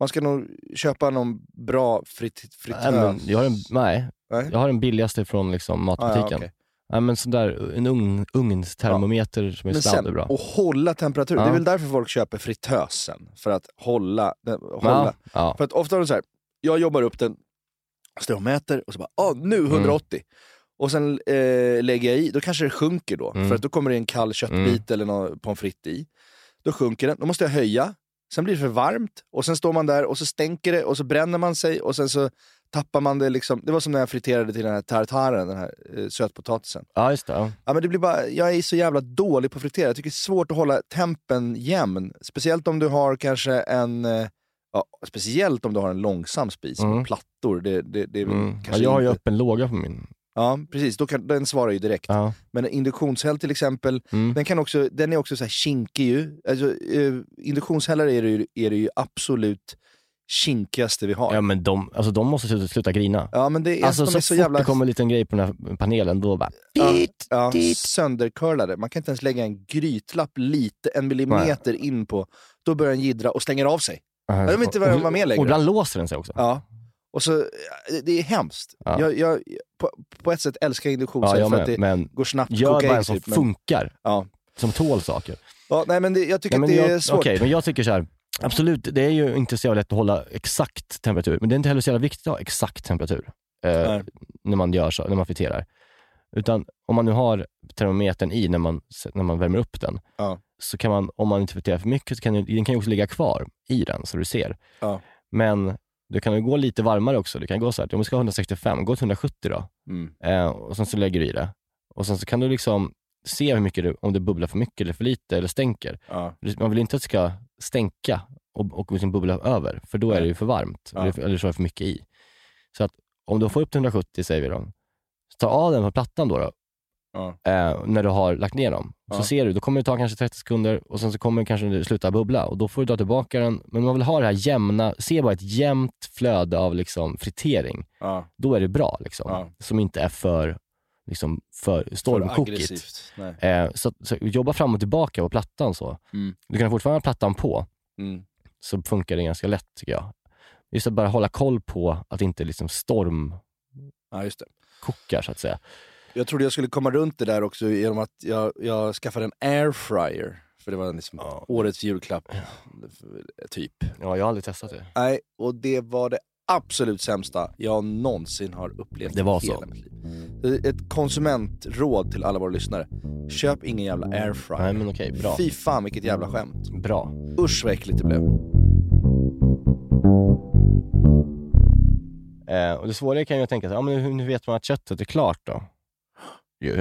Man ska nog köpa någon bra frit, fritös. Nej, jag, har en, nej, Nej? jag har den billigaste från liksom, Ah, ja, matbutiken. Nej, men sån där, en ugn, ugnstermometer som är är bra. och hålla temperatur. Ja. Det är väl därför folk köper fritösen. För att hålla. den- hålla. Ja, ja. För att ofta är det så här, jag jobbar upp den, står och mäter och så bara, ah, nu 180. Och sen eh, lägger jag i, då kanske det sjunker då. Mm. För att då kommer det en kall köttbit eller någon pommes frites i. Då sjunker den, då måste jag höja. sen blir det för varmt och sen står man där och så stänker det och så bränner man sig och sen så tappar man det liksom. Det var som när jag friterade till den här tartaren, den här eh, sötpotatisen. Ja, just det. Ja. Ja, men det blir bara, jag är så jävla dålig på att fritera. Jag tycker det är svårt att hålla tempen jämn. Speciellt om du har kanske en eh, Ja, speciellt om du har en långsam spis Mm. med plattor. Det, det, det är väl Mm. Ja, kanske jag har ju inte... öppen låga på min. Ja, precis. Då kan, den svarar ju direkt. Ja. Men en induktionshäll till exempel, Mm. den, kan också, den är också så här kinkig ju. Alltså, eh, induktionshällar är det, ju, är det ju absolut kinkigaste vi har. ja, men de, alltså, de måste sluta, sluta grina. Ja, men det är, Alltså de så, är så fort jävla det kommer en liten grej på den här panelen, då bara... ja, ja, söndercurlade. Man kan inte ens lägga en grytlapp lite, en millimeter in på. Då börjar den jiddra och stänger av sig. Jag vill inte vara- Och- vara med längre. Och ibland låser den sig också. Ja. Och så, det är hemskt. Ja. Jag, jag, på, på ett sätt älskar jag Ja, induktionshäll jag för att det Men går snabbt. gör bara en som typ, funkar, Ja. som tål saker. Ja, nej, men det, jag tycker Nej, att det är jag, svårt. okej, men jag tycker så här. Absolut, det är ju inte så jävla lätt att hålla exakt temperatur, men det är inte heller så jävla viktigt att ha exakt temperatur eh, när man gör så, när man friterar. Utan om man nu har termometern i när man, när man värmer upp den, Ja. så kan man, om man inte friterar för mycket, så kan den, den kan ju också ligga kvar i den så du ser. Ja. Men du kan ju gå lite varmare också. Du kan gå så här, om du ska ha 165, gå till 170 då. Mm. Eh, och sen så lägger du i det. Och sen så kan du liksom se hur mycket du, om det bubblar för mycket eller för lite eller stänker. Ja. Man vill inte att det ska stänka och, och liksom bubbla över, för då är det ju för varmt. Ja. Eller, eller så är det för mycket i. Så att om du får upp till 170, säger vi då, ta av den på plattan då, då Ja. eh, när du har lagt ner dem. Ja. Så ser du, då kommer det ta kanske 30 sekunder och sen så kommer kanske det sluta bubbla och då får du dra tillbaka den. Men man vill ha det här jämna, se bara ett jämnt flöde av liksom fritering. Ja. Då är det bra, liksom. Som inte är för, liksom, för stormkokigt. Eh, så, så jobba fram och tillbaka på plattan så. Mm. Du kan fortfarande ha plattan på, Mm. så funkar det ganska lätt tycker jag. Just att bara hålla koll på att inte liksom stormkokar Ja, just det. så att säga. Jag trodde jag skulle komma runt det där också genom att jag, jag skaffade en airfryer. För det var liksom Ja. årets julklapp, typ. Ja, jag har aldrig testat det. Nej, och det var det absolut sämsta jag någonsin har upplevt Det var i hela så. mitt liv. Är Ett konsumentråd till alla våra lyssnare. Köp ingen jävla airfryer. Nej men okej, bra. Fy fan vilket jävla skämt. Bra. Usch vad äckligt det blev. Eh, och det svåra kan jag tänka sig, ja, men hur hur vet man att köttet är klart då?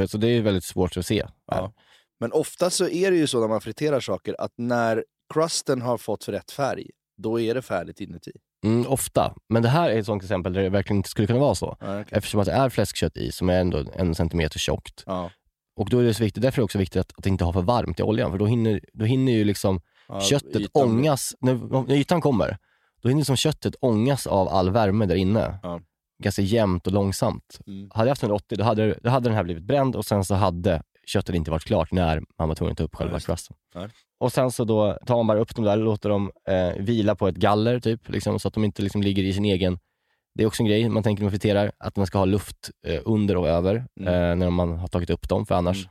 Så det är väldigt svårt att se. Ja. Men ofta så är det ju så när man friterar saker att när crusten har fått för rätt färg, då är det färdigt inuti. Mm, ofta. Men det här är ett sånt exempel där det verkligen inte skulle kunna vara så. Ja, okej. Eftersom att det är fläskkött i som är ändå en centimeter tjockt. ja. Och då är det så viktigt, därför är det också viktigt att, att inte ha för varmt i oljan, för då hinner, då hinner ju liksom Ja, köttet ytan- ångas, när, när ytan kommer, då hinner som köttet ångas av all värme där inne. Ja. Ganska jämnt och långsamt. Mm. Hade jag haft 180, då hade, då hade den här blivit bränd och sen så hade köttet inte varit klart när man var tvungen att ta upp själva just det. Och sen så då tar man bara upp dem där och låter dem eh, vila på ett galler, typ, liksom, så att de inte liksom ligger i sin egen... Det är också en grej man tänker när man friterar, att man ska ha luft eh, under och över Mm. eh, när man har tagit upp dem, för annars Mm.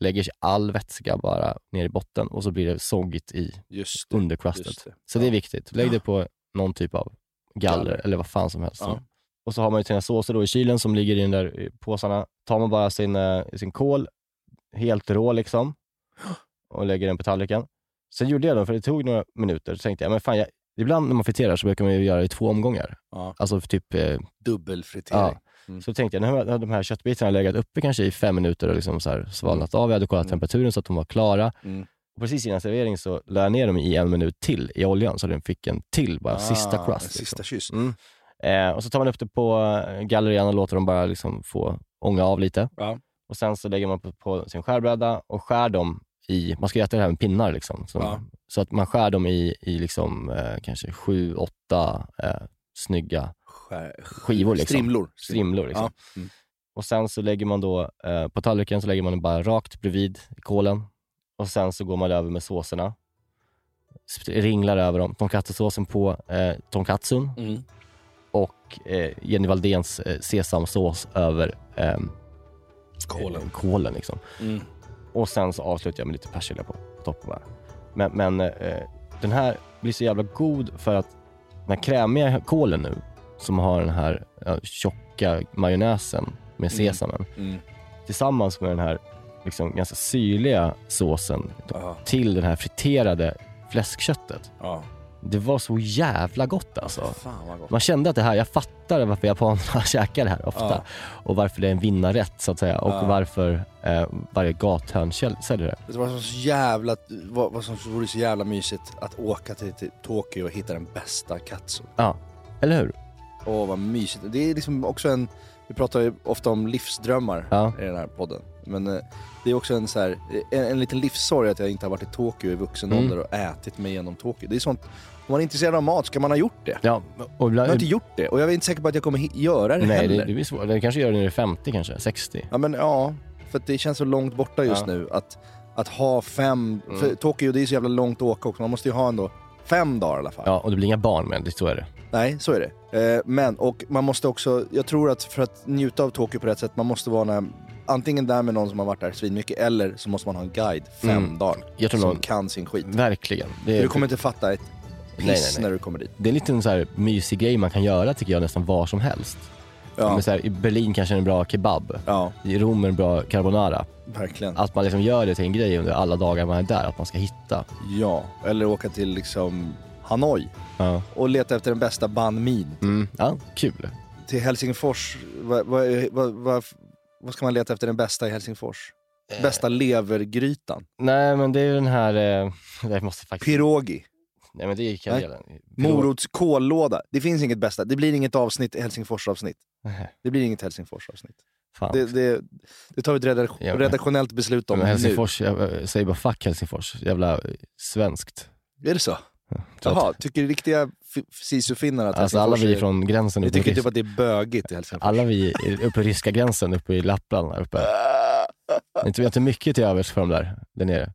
lägger sig all vätska bara ner i botten och så blir det soggigt i Just det. under crustet. Just det. Så det är viktigt. Lägg det på någon typ av galler, Galler. eller vad fan som helst. Ja. Och så har man ju sina såser då i kylen som ligger i den där eh, påsarna. Tar man bara sin, eh, sin kål, helt rå liksom, och lägger den på tallriken. Sen gjorde jag det, för det tog några minuter, så tänkte jag, men fan, jag, ibland när man friterar så brukar man ju göra det i två omgångar. Ja. Alltså för typ, eh, Dubbelfritering. ja. Mm. Så tänkte jag, nu har de här köttbitarna legat uppe kanske i fem minuter och liksom så här svalnat av. Jag hade kollat Mm. temperaturen så att de var klara. Mm. Och precis innan servering så la jag ner dem i en minut till i oljan, så den fick en till, bara Ah, sista crust. Sista Liksom. kyss. Mm. Eh, och så tar man upp det på eh, gallerian och låter dem bara liksom få ånga av lite. Ja. Och sen så lägger man på, på sin skärbräda och skär dem i, man ska äta det här med pinnar liksom. Så, Ja. så att man skär dem i, i liksom, eh, kanske sju, åtta eh, snygga Skär- skivor. Liksom. Strimlor. Strimlor liksom. Ja. Mm. Och sen så lägger man då, eh, på tallriken så lägger man den bara rakt bredvid kålen. Och sen så går man över med såserna. Ringlar över dem. Tonkatsusåsen på eh, tonkatsun Mm. och eh, Jenny Valdéns eh, sesamsås över ehm, Kålen. eh, kålen liksom. Mm. Och sen så avslutar jag med lite persilja på toppen bara. Men, men eh, den här blir så jävla god för att den här krämiga kålen nu, som har den här ja, tjocka majonnäsen med Mm. sesamen, Mm. tillsammans med den här liksom, ganska syrliga såsen Ja. till den här friterade fläskköttet. Ja. Det var så jävla gott alltså. Fan gott. Man kände att det här, jag fattar varför japanerna käkar det här ofta. Ja. Och varför det är en vinnarrätt så att säga. Och Ja. varför eh, varje gathörn säljer det. Det var så jävla, vad, vad som vore så jävla mysigt att åka till, till Tokyo och hitta den bästa katsu. Ja, eller hur? Åh vad mysigt. Det är liksom också en, vi pratar ju ofta om livsdrömmar Ja. i den här podden. Men eh, det är också en, så här, en, en liten livssorg att jag inte har varit i Tokyo i vuxen Mm. ålder och ätit mig igenom Tokyo. Det är sånt, om man är intresserad av mat ska man ha gjort det. Ja, och Jag har inte gjort det och jag är inte säker på att jag kommer göra det Nej, heller. det, det blir svårt. Det kanske gör det när du är 50 kanske, 60. Ja men ja, för det känns så långt borta just Ja. nu att, att ha fem, Mm. för Tokyo det är så jävla långt att åka också, man måste ju ha ändå fem dagar i alla fall. Ja, och det blir inga barn med, det så är det. Nej, så är det. Eh, men, och man måste också, jag tror att för att njuta av Tokyo på rätt sätt, man måste vara när, antingen där med någon som har varit där svinmycket, eller så måste man ha en guide fem Mm. dagar Jag tror som någon, kan sin skit. verkligen. Det är, Du kommer inte fatta ett piss Nej, nej, när du kommer dit. det är en liten så här mysig grej man kan göra tycker jag nästan var som helst. Ja, Men så här, I Berlin kanske är en bra kebab. ja I Rom är en bra carbonara. verkligen. Att man liksom gör det till en grej under alla dagar man är där, att man ska hitta. Ja, eller åka till liksom Hanoi Ja, och leta efter den bästa banh mi. mm. ja kul. Till Helsingfors, vad, vad, vad, vad, vad ska man leta efter den bästa i Helsingfors? Eh. Bästa levergrytan? Nej men det är ju den här, eh, jag måste faktiskt... Pirogi? Nej men det Nej. redan. Morots kållåda. Det finns inget bästa. Det blir inget avsnitt, Helsingfors-avsnitt. Det blir inget Helsingfors-avsnitt. Det, det, det tar vi ett redaktion, Ja, men- redaktionellt beslut om men nu. Helsingfors, jag, jag säger bara fuck Helsingfors. Jävla eh, svenskt. Är det så? Jaha, tycker riktiga sisofinnar att Alltså alla vi är... från gränsen uppe, tycker typ att det är bögigt i Helsingfors? alla vi är uppe i ryska gränsen uppe i Lappland där uppe. Inte, vi har inte mycket till övers för dem där, där nere.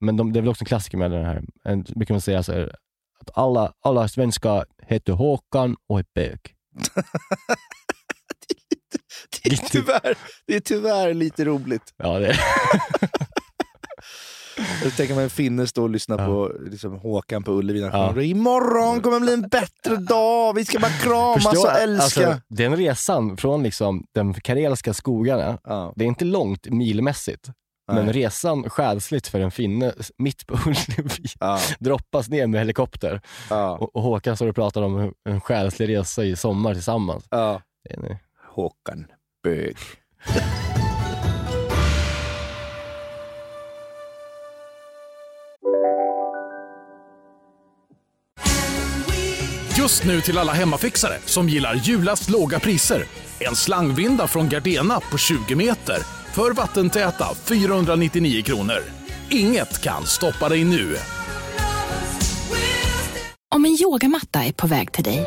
Men de, det är väl också en klassiker med den här, en, mycket man säger så här, att alla, alla svenskar heter Håkan och är bög. det, är tyvärr, det är tyvärr lite roligt. Ja, det är Jag tänker mig en finne stå och lyssna Ja. på liksom, Håkan på Ullevi. Ja. Imorgon kommer bli en bättre dag, vi ska bara kramas Förstå, och älska. Alltså, den resan från liksom de karelska skogarna, ja. det är inte långt milmässigt. Men Nej. resan själsligt för en finne mitt på Ullevi Ja. droppas ner med helikopter. Ja. Och, och Håkan står och pratar om en själslig resa i sommar tillsammans. Ja. Håkan Bög. Just nu till alla hemmafixare som gillar julast låga priser. En slangvinda från Gardena på 20 meter för vattentäta 499 kronor. Inget kan stoppa dig nu. Om en yogamatta är på väg till dig,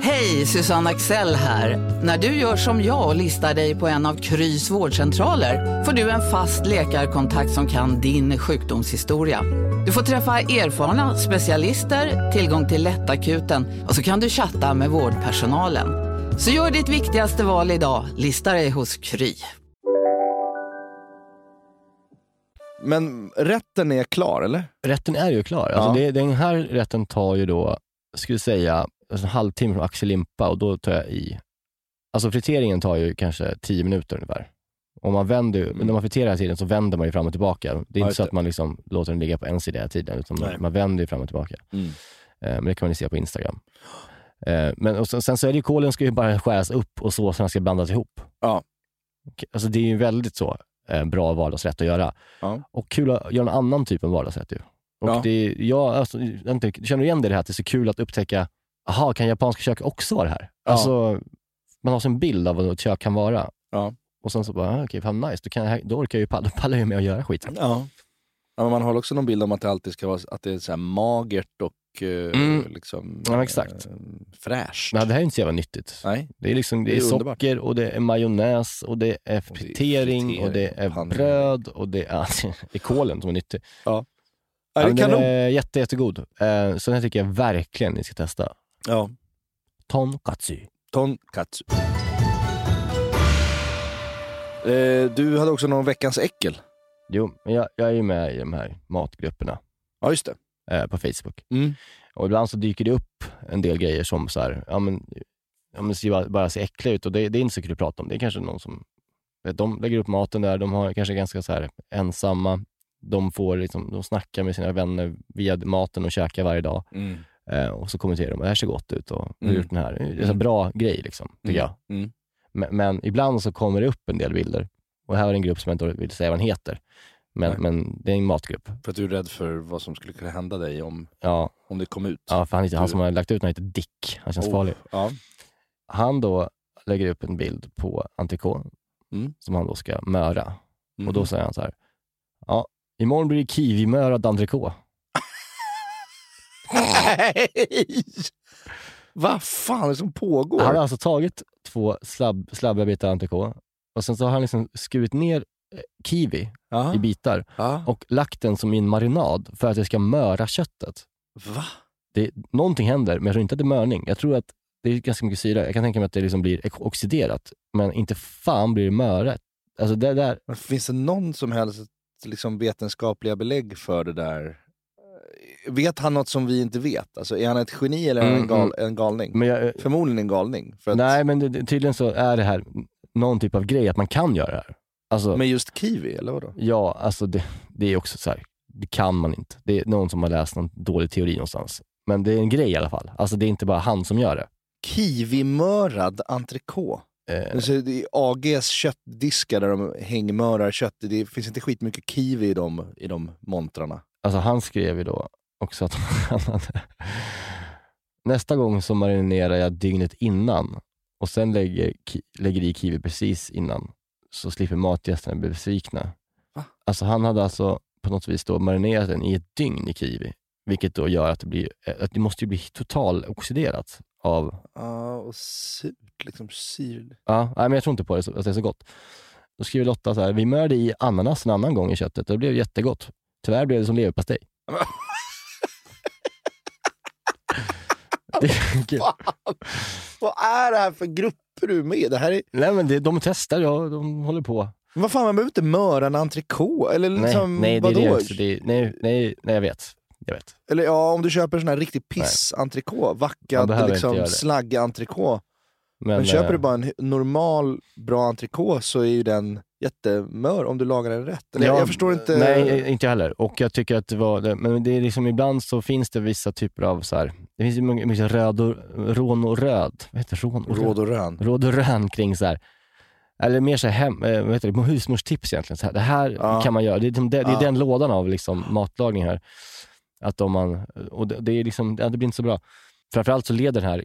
Hej, Susanne Axel här. När du gör som jag och listar dig på en av Krys vårdcentraler får du en fast läkarkontakt som kan din sjukdomshistoria. Du får träffa erfarna specialister, tillgång till lättakuten och så kan du chatta med vårdpersonalen. Så gör ditt viktigaste val idag, lista dig hos Kry. Men rätten är klar, eller? Rätten är ju klar. Alltså Ja. det, den här rätten tar ju då, skulle säga, alltså en halvtimme från axellimpa och då tar jag i. Alltså friteringen tar ju kanske 10 minuter ungefär. Om man vänder, Mm. när man friterar hela tiden så vänder man ju fram och tillbaka. Det är Ja, inte så att man liksom låter den ligga på en sida hela tiden, utan man, man vänder ju fram och tillbaka. Mm. Eh, men det kan man ju se på Instagram. Eh, men och sen, sen så är det ju, kålen ska ju bara skäras upp och såserna ska blandas ihop. Ja. Alltså det är ju väldigt så eh, bra vardagsrätt att göra. Ja. Och kul att göra en annan typ av vardagsrätt ju. Och Ja. det, jag, alltså, inte, känner du igen det här att det är så kul att upptäcka, aha, kan japanska kök också vara det här? Ja. Alltså, man har sin bild av vad ett kök kan vara. Ja. Och sen så bara, ah, okej, fan nice, då, kan då orkar jag ju då pallar jag med att göra skiten. Ja. ja men man har också någon bild om att det alltid ska vara att det är så här magert och eh, Mm. liksom, Ja, exakt. eh, fräscht. Men det här är inte så jävla nyttigt. Nej. Det är, liksom, det Det är, är socker och det är majonnäs och det är det är fritering och det är fritering, panering. bröd och det är, det är kolen som är nyttig. Ja. Ja, det den är jätte, jättegod. Eh, så den tycker jag verkligen ni ska testa. Ja. Tonkatsu. Tonkatsu. Eh, du hade också någon veckans äckel. Jo, men jag, jag är ju med i de här matgrupperna Ja, just det. eh, på Facebook. Mm. Och ibland så dyker det upp en del grejer som så här, ja men, ja, men ser bara, bara ser äckliga ut och det, det är inte så kul att prata om. Det är kanske någon som, vet, de lägger upp maten där, de har kanske ganska så här ensamma, de får liksom, de snackar med sina vänner via maten och käkar varje dag. Mm. Eh, och så kommenterar de, det här ser gott ut och du har Mm. gjort den här. Det är en sån bra grej liksom, tycker jag. Mm. Men, men ibland så kommer det upp en del bilder. Och här är en grupp som jag inte vill säga vad den heter. Men, Nej. men det är en matgrupp. För att du är rädd för vad som skulle kunna hända dig om, Ja, om det kom ut. ja för han, han som har lagt ut den heter Dick. Han känns Oh, farlig. Ja. Han då lägger upp en bild på entrecote Mm. som han då ska möra. Mhm. Och då säger han så här. Ja, imorgon blir det kiwimörad entrecote. Nej! Vad fan är det som pågår? Han har alltså tagit två slabb, slabbiga bitar entrecote och sen så har han liksom skurit ner eh, kiwi ja. i bitar ja. och lagt den som i en marinad för att det ska möra köttet. Va? Det, någonting händer, men jag tror inte att det är mörning. Jag tror att det är ganska mycket syra. Jag kan tänka mig att det liksom blir oxiderat, men inte fan blir det mörat. Alltså det där, Men finns det någon som helst liksom, vetenskapliga belägg för det där? Vet han något som vi inte vet? Alltså, är han ett geni eller är han en, Mm, gal, en galning? jag, Förmodligen en galning. Att, nej, men det- tydligen så är det här någon typ av grej att man kan göra det här. Alltså, Med just kiwi, eller vadå? ja, alltså det, det är också så här, det kan man inte. Det är någon som har läst någon dålig teori någonstans. Men det är en grej i alla fall. Alltså det är inte bara han som gör det. Kiwimörad entrecote. Eh, Alltså, det är AGs köttdiskar där de hängmörar kött. Det finns inte skitmycket kiwi i de, i de montrarna. Alltså han skrev ju då också att han hade... Nästa gång så marinerar jag dygnet innan och sen lägger, lägger i kiwi precis innan så slipper matgästerna bli besvikna. Va? Alltså han hade alltså på något vis då marinerat den i ett dygn i kiwi, vilket då gör att det blir, eh, att det måste ju bli total oxiderat av, Ja, och surt. Liksom syr. ja, nej, men jag tror inte på det, att det är så gott. Då skriver Lotta så här, vi mörde i ananas en annan gång i köttet och det blev jättegott. Tyvärr blev det som leverpastej. Det är kul. Fan! Vad är det här för grupper du är med? Det här är... Nej men det, de testar, ja, de håller på. Men Vad fan, man behöver inte möra en entrecote. Eller liksom, nej, nej, vadå? det. Det nej, nej, nej, jag vet. Jag vet. Eller ja, om du köper en sån här riktig piss-entrecote, vackad liksom, göra det. slaggig entrecote. Men, Men, köper eh, du bara en normal, bra entrecote så är ju den jättemör om du lagar den rätt. Ja, jag förstår inte. Nej, inte jag heller. Och jag tycker att det var, det- men det är liksom ibland så finns det vissa typer av så här, det finns ju mycket, röd och, rån och röd, vad heter rån och röd? Råd och rön. råd och rön kring så här, eller mer så här hem, eh, vad heter det, husmorstips egentligen. Så här, det här Ja. kan man göra. Det är, liksom- det, det är Ja. den lådan av liksom matlagning här. Att om man, och det, det, är liksom, det blir inte så bra. Framförallt så leder den här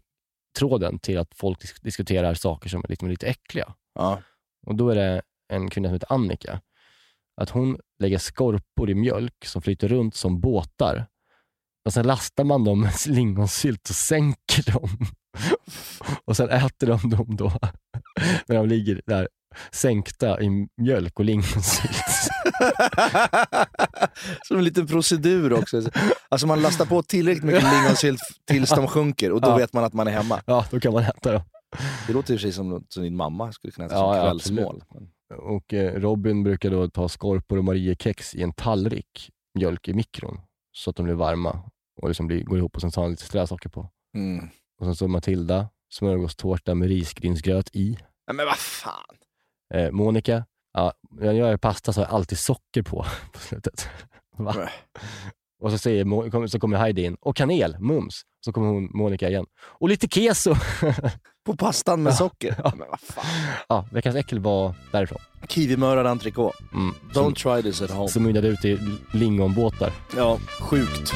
tråden till att folk disk- diskuterar saker som är liksom lite äckliga. Ja. Och då är det en kvinna som heter Annika. Att hon lägger skorpor i mjölk som flyter runt som båtar. Och sen lastar man dem med lingonsylt och sänker dem. Och sen äter de dem då när de ligger där sänkta i mjölk och lingonsylt. Som en liten procedur också. Alltså man lastar på tillräckligt mycket lingonsylt tills de sjunker och då Ja. vet man att man är hemma. Ja, då kan man äta dem. Det låter i och för sig som som din mamma skulle kunna äta Ja, som ja, kvällsmål. Och eh, Robin brukar då ta skorpor och Mariekex i en tallrik mjölk i mikron så att de blir varma och liksom blir, går ihop och sen tar han lite strävsocker på. Mm. Och sen så Matilda, smörgåstårta med risgrynsgröt i. Nej, men vad fan. Eh, Monica, ja, när jag gör pasta så har jag alltid socker på på slutet. Va? Och så, säger, så kommer Heidi in, och kanel, mums. Så kommer hon, Monica igen. Och lite keso! På pastan med Ja. socker. Ja. Men vad fan. ja, veckans äckel var därifrån. Kiwimörad entrecote. Mm. Don't Som, try this at home. som mynnade ut i lingonbåtar. Ja, sjukt.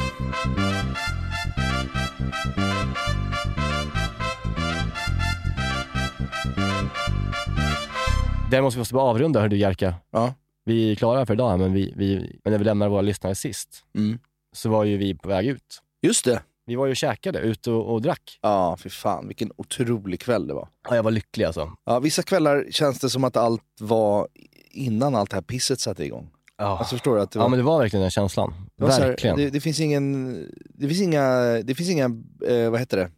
Där måste vi måste bara avrunda, hör du Jerka. Ja. Vi är klara för idag, men, vi, vi, men när vi lämnar våra lyssnare sist, Mm. så var ju vi på väg ut. Just det. Vi var ju och käkade, ute och, och drack. Ja, för fan vilken otrolig kväll det var. Ja, jag var lycklig alltså. Ja, vissa kvällar känns det som att allt var innan allt det här pisset satte igång. Alltså förstår du? Att det, var, Ja men det var verkligen den känslan. det här, verkligen. det, det finns ingen, det finns inga, det finns inga eh, vad heter det,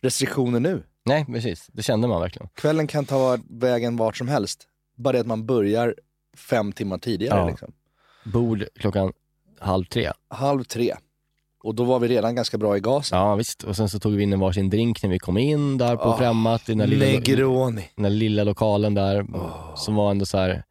restriktioner nu. Nej precis, det kände man verkligen. Kvällen kan ta vägen vart som helst. Bara det att man börjar fem timmar tidigare. Ja. Liksom. Bord klockan halv tre. Halv tre. Och då var vi redan ganska bra i gasen. Ja visst, och sen så tog vi in en varsin drink när vi kom in där på Ah, Främmat i den lilla, Negroni. den här lilla lokalen där. Åh. Som var ändå så här.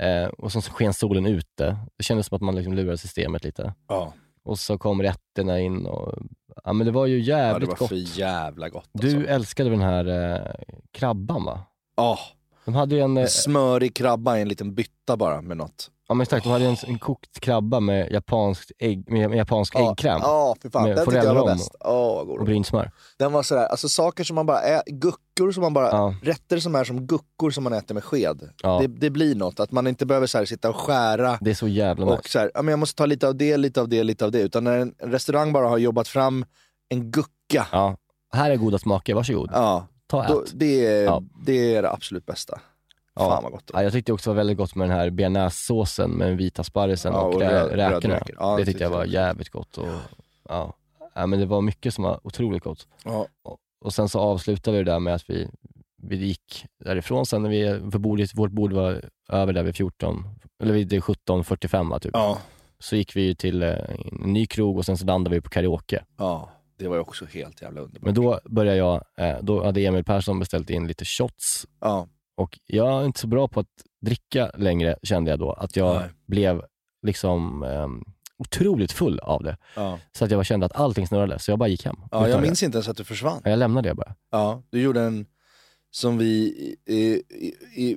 Eh, och så sken solen ute. Det kändes som att man liksom lurade systemet lite. Ja. Och så kom rätterna in och ja men det var ju ja, det jävligt var gott. för jävla gott. Du Alltså. älskade den här eh, krabban va? Ja, De hade ju en, eh, en smörig krabba i en liten bytta bara med något. Ja men exakt, de hade en, en kokt krabba med japanskt ägg, med, med japansk äggkräm Ja, för fan. Med Den tyckte jag var bäst. God och brynsmör. Den var sådär, alltså saker som man bara ä- guckor som man bara, Ja. rätter som är som guckor som man äter med sked. Ja. Det, det blir något, att man inte behöver så sitta och skära Det är så jävla och så här, ja, men jag måste ta lite av det, lite av det, lite av det. Utan när en, restaurang bara har jobbat fram en gucka, Ja. Här är goda smaker, varsågod. ja, Ta och då, ät. det, är, Ja. det är det absolut bästa. Ja. Fan vad gott. Ja, jag tyckte också det var väldigt gott med den här bearnaisesåsen med vita sparrisen Ja, och, och rä- räkorna. Ja, det tyckte jag var jävligt gott. Och, ja. Ja, men det var mycket som var otroligt gott. Och, och sen så avslutade vi det där med att vi, vi gick därifrån sen när vi, för bordet, vårt bord var över där vid 14, eller vid 17.45 va, typ. Så gick vi till eh, en ny krog och sen så landade vi på karaoke. ja, det var ju också helt jävla underbart. Men då började jag, eh, då hade Emil Persson beställt in lite shots Ja, och jag är inte så bra på att dricka längre kände jag då. Att jag Nej. blev liksom ehm, otroligt full av det. ja. Så att jag kände att allting snurrade, så jag bara gick hem. ja jag det. minns inte ens att du försvann. Ja, Jag lämnade det bara. Ja, du gjorde en som vi, i, i, i,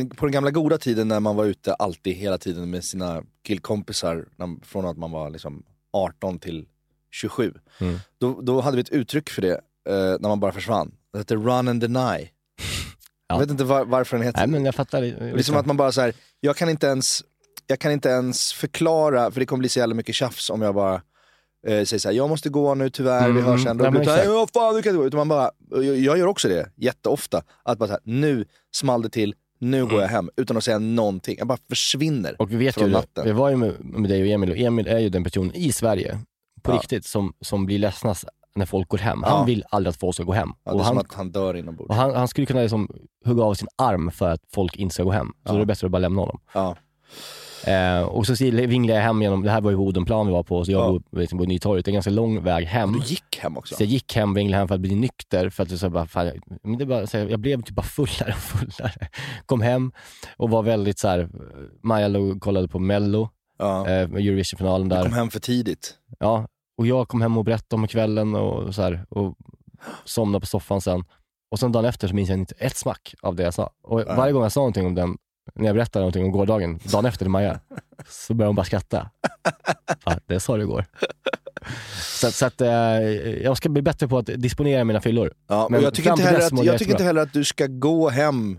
i, på den gamla goda tiden när man var ute alltid hela tiden med sina killkompisar, när, från att man var liksom 18 till 27. Mm. Då, då hade vi ett uttryck för det eh, när man bara försvann. Det hette run and deny. Jag vet inte var, varför den heter Nej men jag fattar. det är som att man bara så här, jag kan inte ens, jag kan inte ens förklara, för det kommer bli så jävla mycket tjafs om jag bara eh, säger så här, jag måste gå nu tyvärr, vi Mm, hörs sen. Då blir det så här, exakt. "Ja, fan du kan inte gå. Utan man bara, jag, jag gör också det jätteofta, att bara så här, nu small det till, nu går jag hem, utan att säga någonting. Jag bara försvinner Mm. Och vi vet från ju, natten. vi var ju med, med dig och Emil och Emil är ju den personen i Sverige, på Ja. riktigt, som, som blir ledsna när folk går hem. Ja. Han vill aldrig att folk ska gå hem. Ja, det är och som han, att han dör inombords. och han, han skulle kunna liksom hugga av sin arm för att folk inte ska gå hem. Så Ja. då är det bättre att bara lämna honom. Ja. Eh, och så vinglade jag hem genom, det här var ju Odenplan vi var på, så jag Ja. bor liksom på Nytorget. Det är en ganska lång väg hem. Du gick hem också? Så jag gick hem, vinglade hem för att bli nykter. För att det så bara, fan, jag, men det är bara, så här, jag blev typ bara fullare och fullare. Kom hem och var väldigt så här. Maja låg och kollade på mello, Ja. eh, Eurovision-finalen Du där. kom hem för tidigt. Ja, och jag kom hem och berättade om kvällen och så här, och somnade på soffan sen. Och sen dagen efter så minns jag inte ett smack av det jag sa. Och varje gång jag sa någonting om den, när jag berättade någonting om gårdagen, dagen efter till Maja, så började hon bara skratta. Fan, det sa du igår. Så, så att, eh, jag ska bli bättre på att disponera mina fyllor. Ja, Men jag tycker, inte heller att, jag tycker inte heller att du ska gå hem,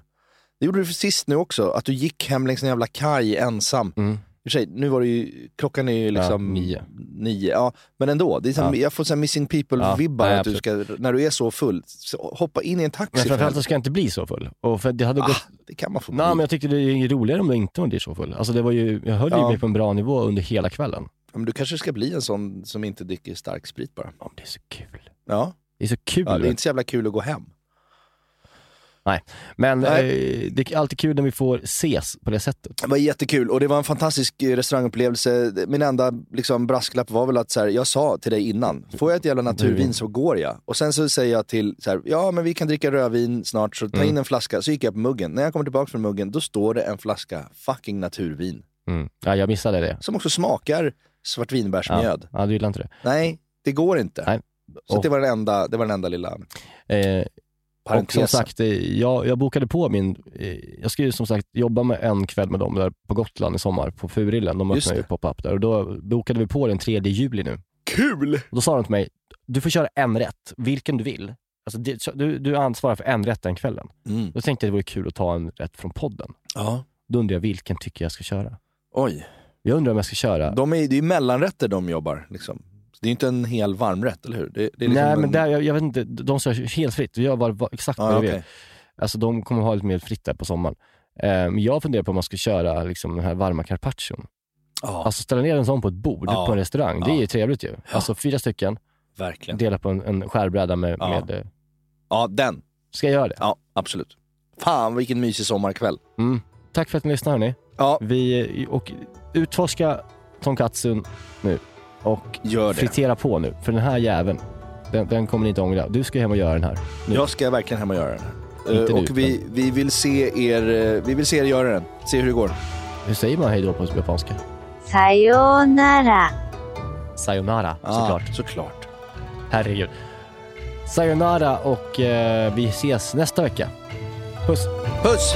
det gjorde du för sist nu också, att du gick hem längs en jävla kaj ensam. Mm. Och sig, nu var det ju, klockan är ju liksom Ja, nio. nio, ja, men ändå. Det är som, Ja. Jag får så missing people-vibbar, Ja, att du ska, när du är så full, så hoppa in i en taxi. Men för framförallt så ska jag inte bli så full. Och för det hade ah, gått... det kan man få Nej, men jag tyckte det är roligare om du inte blir så full. Alltså det var ju, jag höll ju Ja. mig på en bra nivå under hela kvällen. Ja, men du kanske ska bli en sån som inte dricker stark sprit bara. Ja, men det är så kul. Ja, Det är så kul. ja det är inte så jävla kul att gå hem. Men Nej. eh, det är alltid kul när vi får ses på det sättet. Det var jättekul och det var en fantastisk eh, restaurangupplevelse. Min enda liksom, brasklapp var väl att så här, jag sa till dig innan, får jag ett jävla naturvin så går jag. Och sen så säger jag till, så här, ja men vi kan dricka rödvin snart så ta Mm. in en flaska. Så gick jag på muggen. När jag kommer tillbaka från muggen, då står det en flaska fucking naturvin. Mm. Ja, jag missade det. Som också smakar svartvinbärsmjöd. Ja, du gillar inte det. Nej, det går inte. Nej. Så Och- det, var den enda, det var den enda lilla Eh, och som parentesen. sagt, eh, jag, jag bokade på min... Eh, jag ska ju som sagt jobba med en kväll med dem där på Gotland i sommar, på Furillen. De öppnar ju pop-up där och då bokade vi på den 3 juli nu. Kul! Och då sa de till mig, du får köra en rätt, vilken du vill. Alltså, du, du ansvarar för en rätt den kvällen. Mm. Då tänkte jag det vore kul att ta en rätt från podden. Ja. Då undrar jag vilken tycker jag ska köra. Oj. Jag undrar om jag ska köra... De är, det är ju mellanrätter de jobbar. Liksom. Det är inte en hel varmrätt, eller hur? Det, det är liksom Nej en... men där, jag, jag vet inte, de sa helt fritt, du gör vad, vad, exakt vad du okej. vill. Alltså de kommer ha lite mer fritt där på sommaren. Eh, Men jag funderar på om man ska köra liksom, den här varma carpaccion. Ja, Alltså ställa ner en sån på ett bord Ja. på en restaurang. Det är ju trevligt ju. Alltså fyra stycken, verkligen. dela på en, en skärbräda med, Ja. med... eh, Ja, den. Ska jag göra det? Ja, absolut. Fan vilken mysig sommarkväll. Mm. Tack för att ni lyssnar hörni. Ja, Vi, och utforska tonkatsun nu. Och Gör det. fritera på nu, för den här jäveln, den, den kommer ni inte ångra. Du ska hem och göra den här. Nu. Jag ska verkligen hem och göra den här. Inte eh, och nu, vi, men... vi, vill se er, eh, vi vill se er göra den. Se hur det går. Hur säger man hejdå på japanska? Sayonara. Sayonara, ah, såklart. Såklart. Herregud. Sayonara och eh, vi ses nästa vecka. Puss. Puss!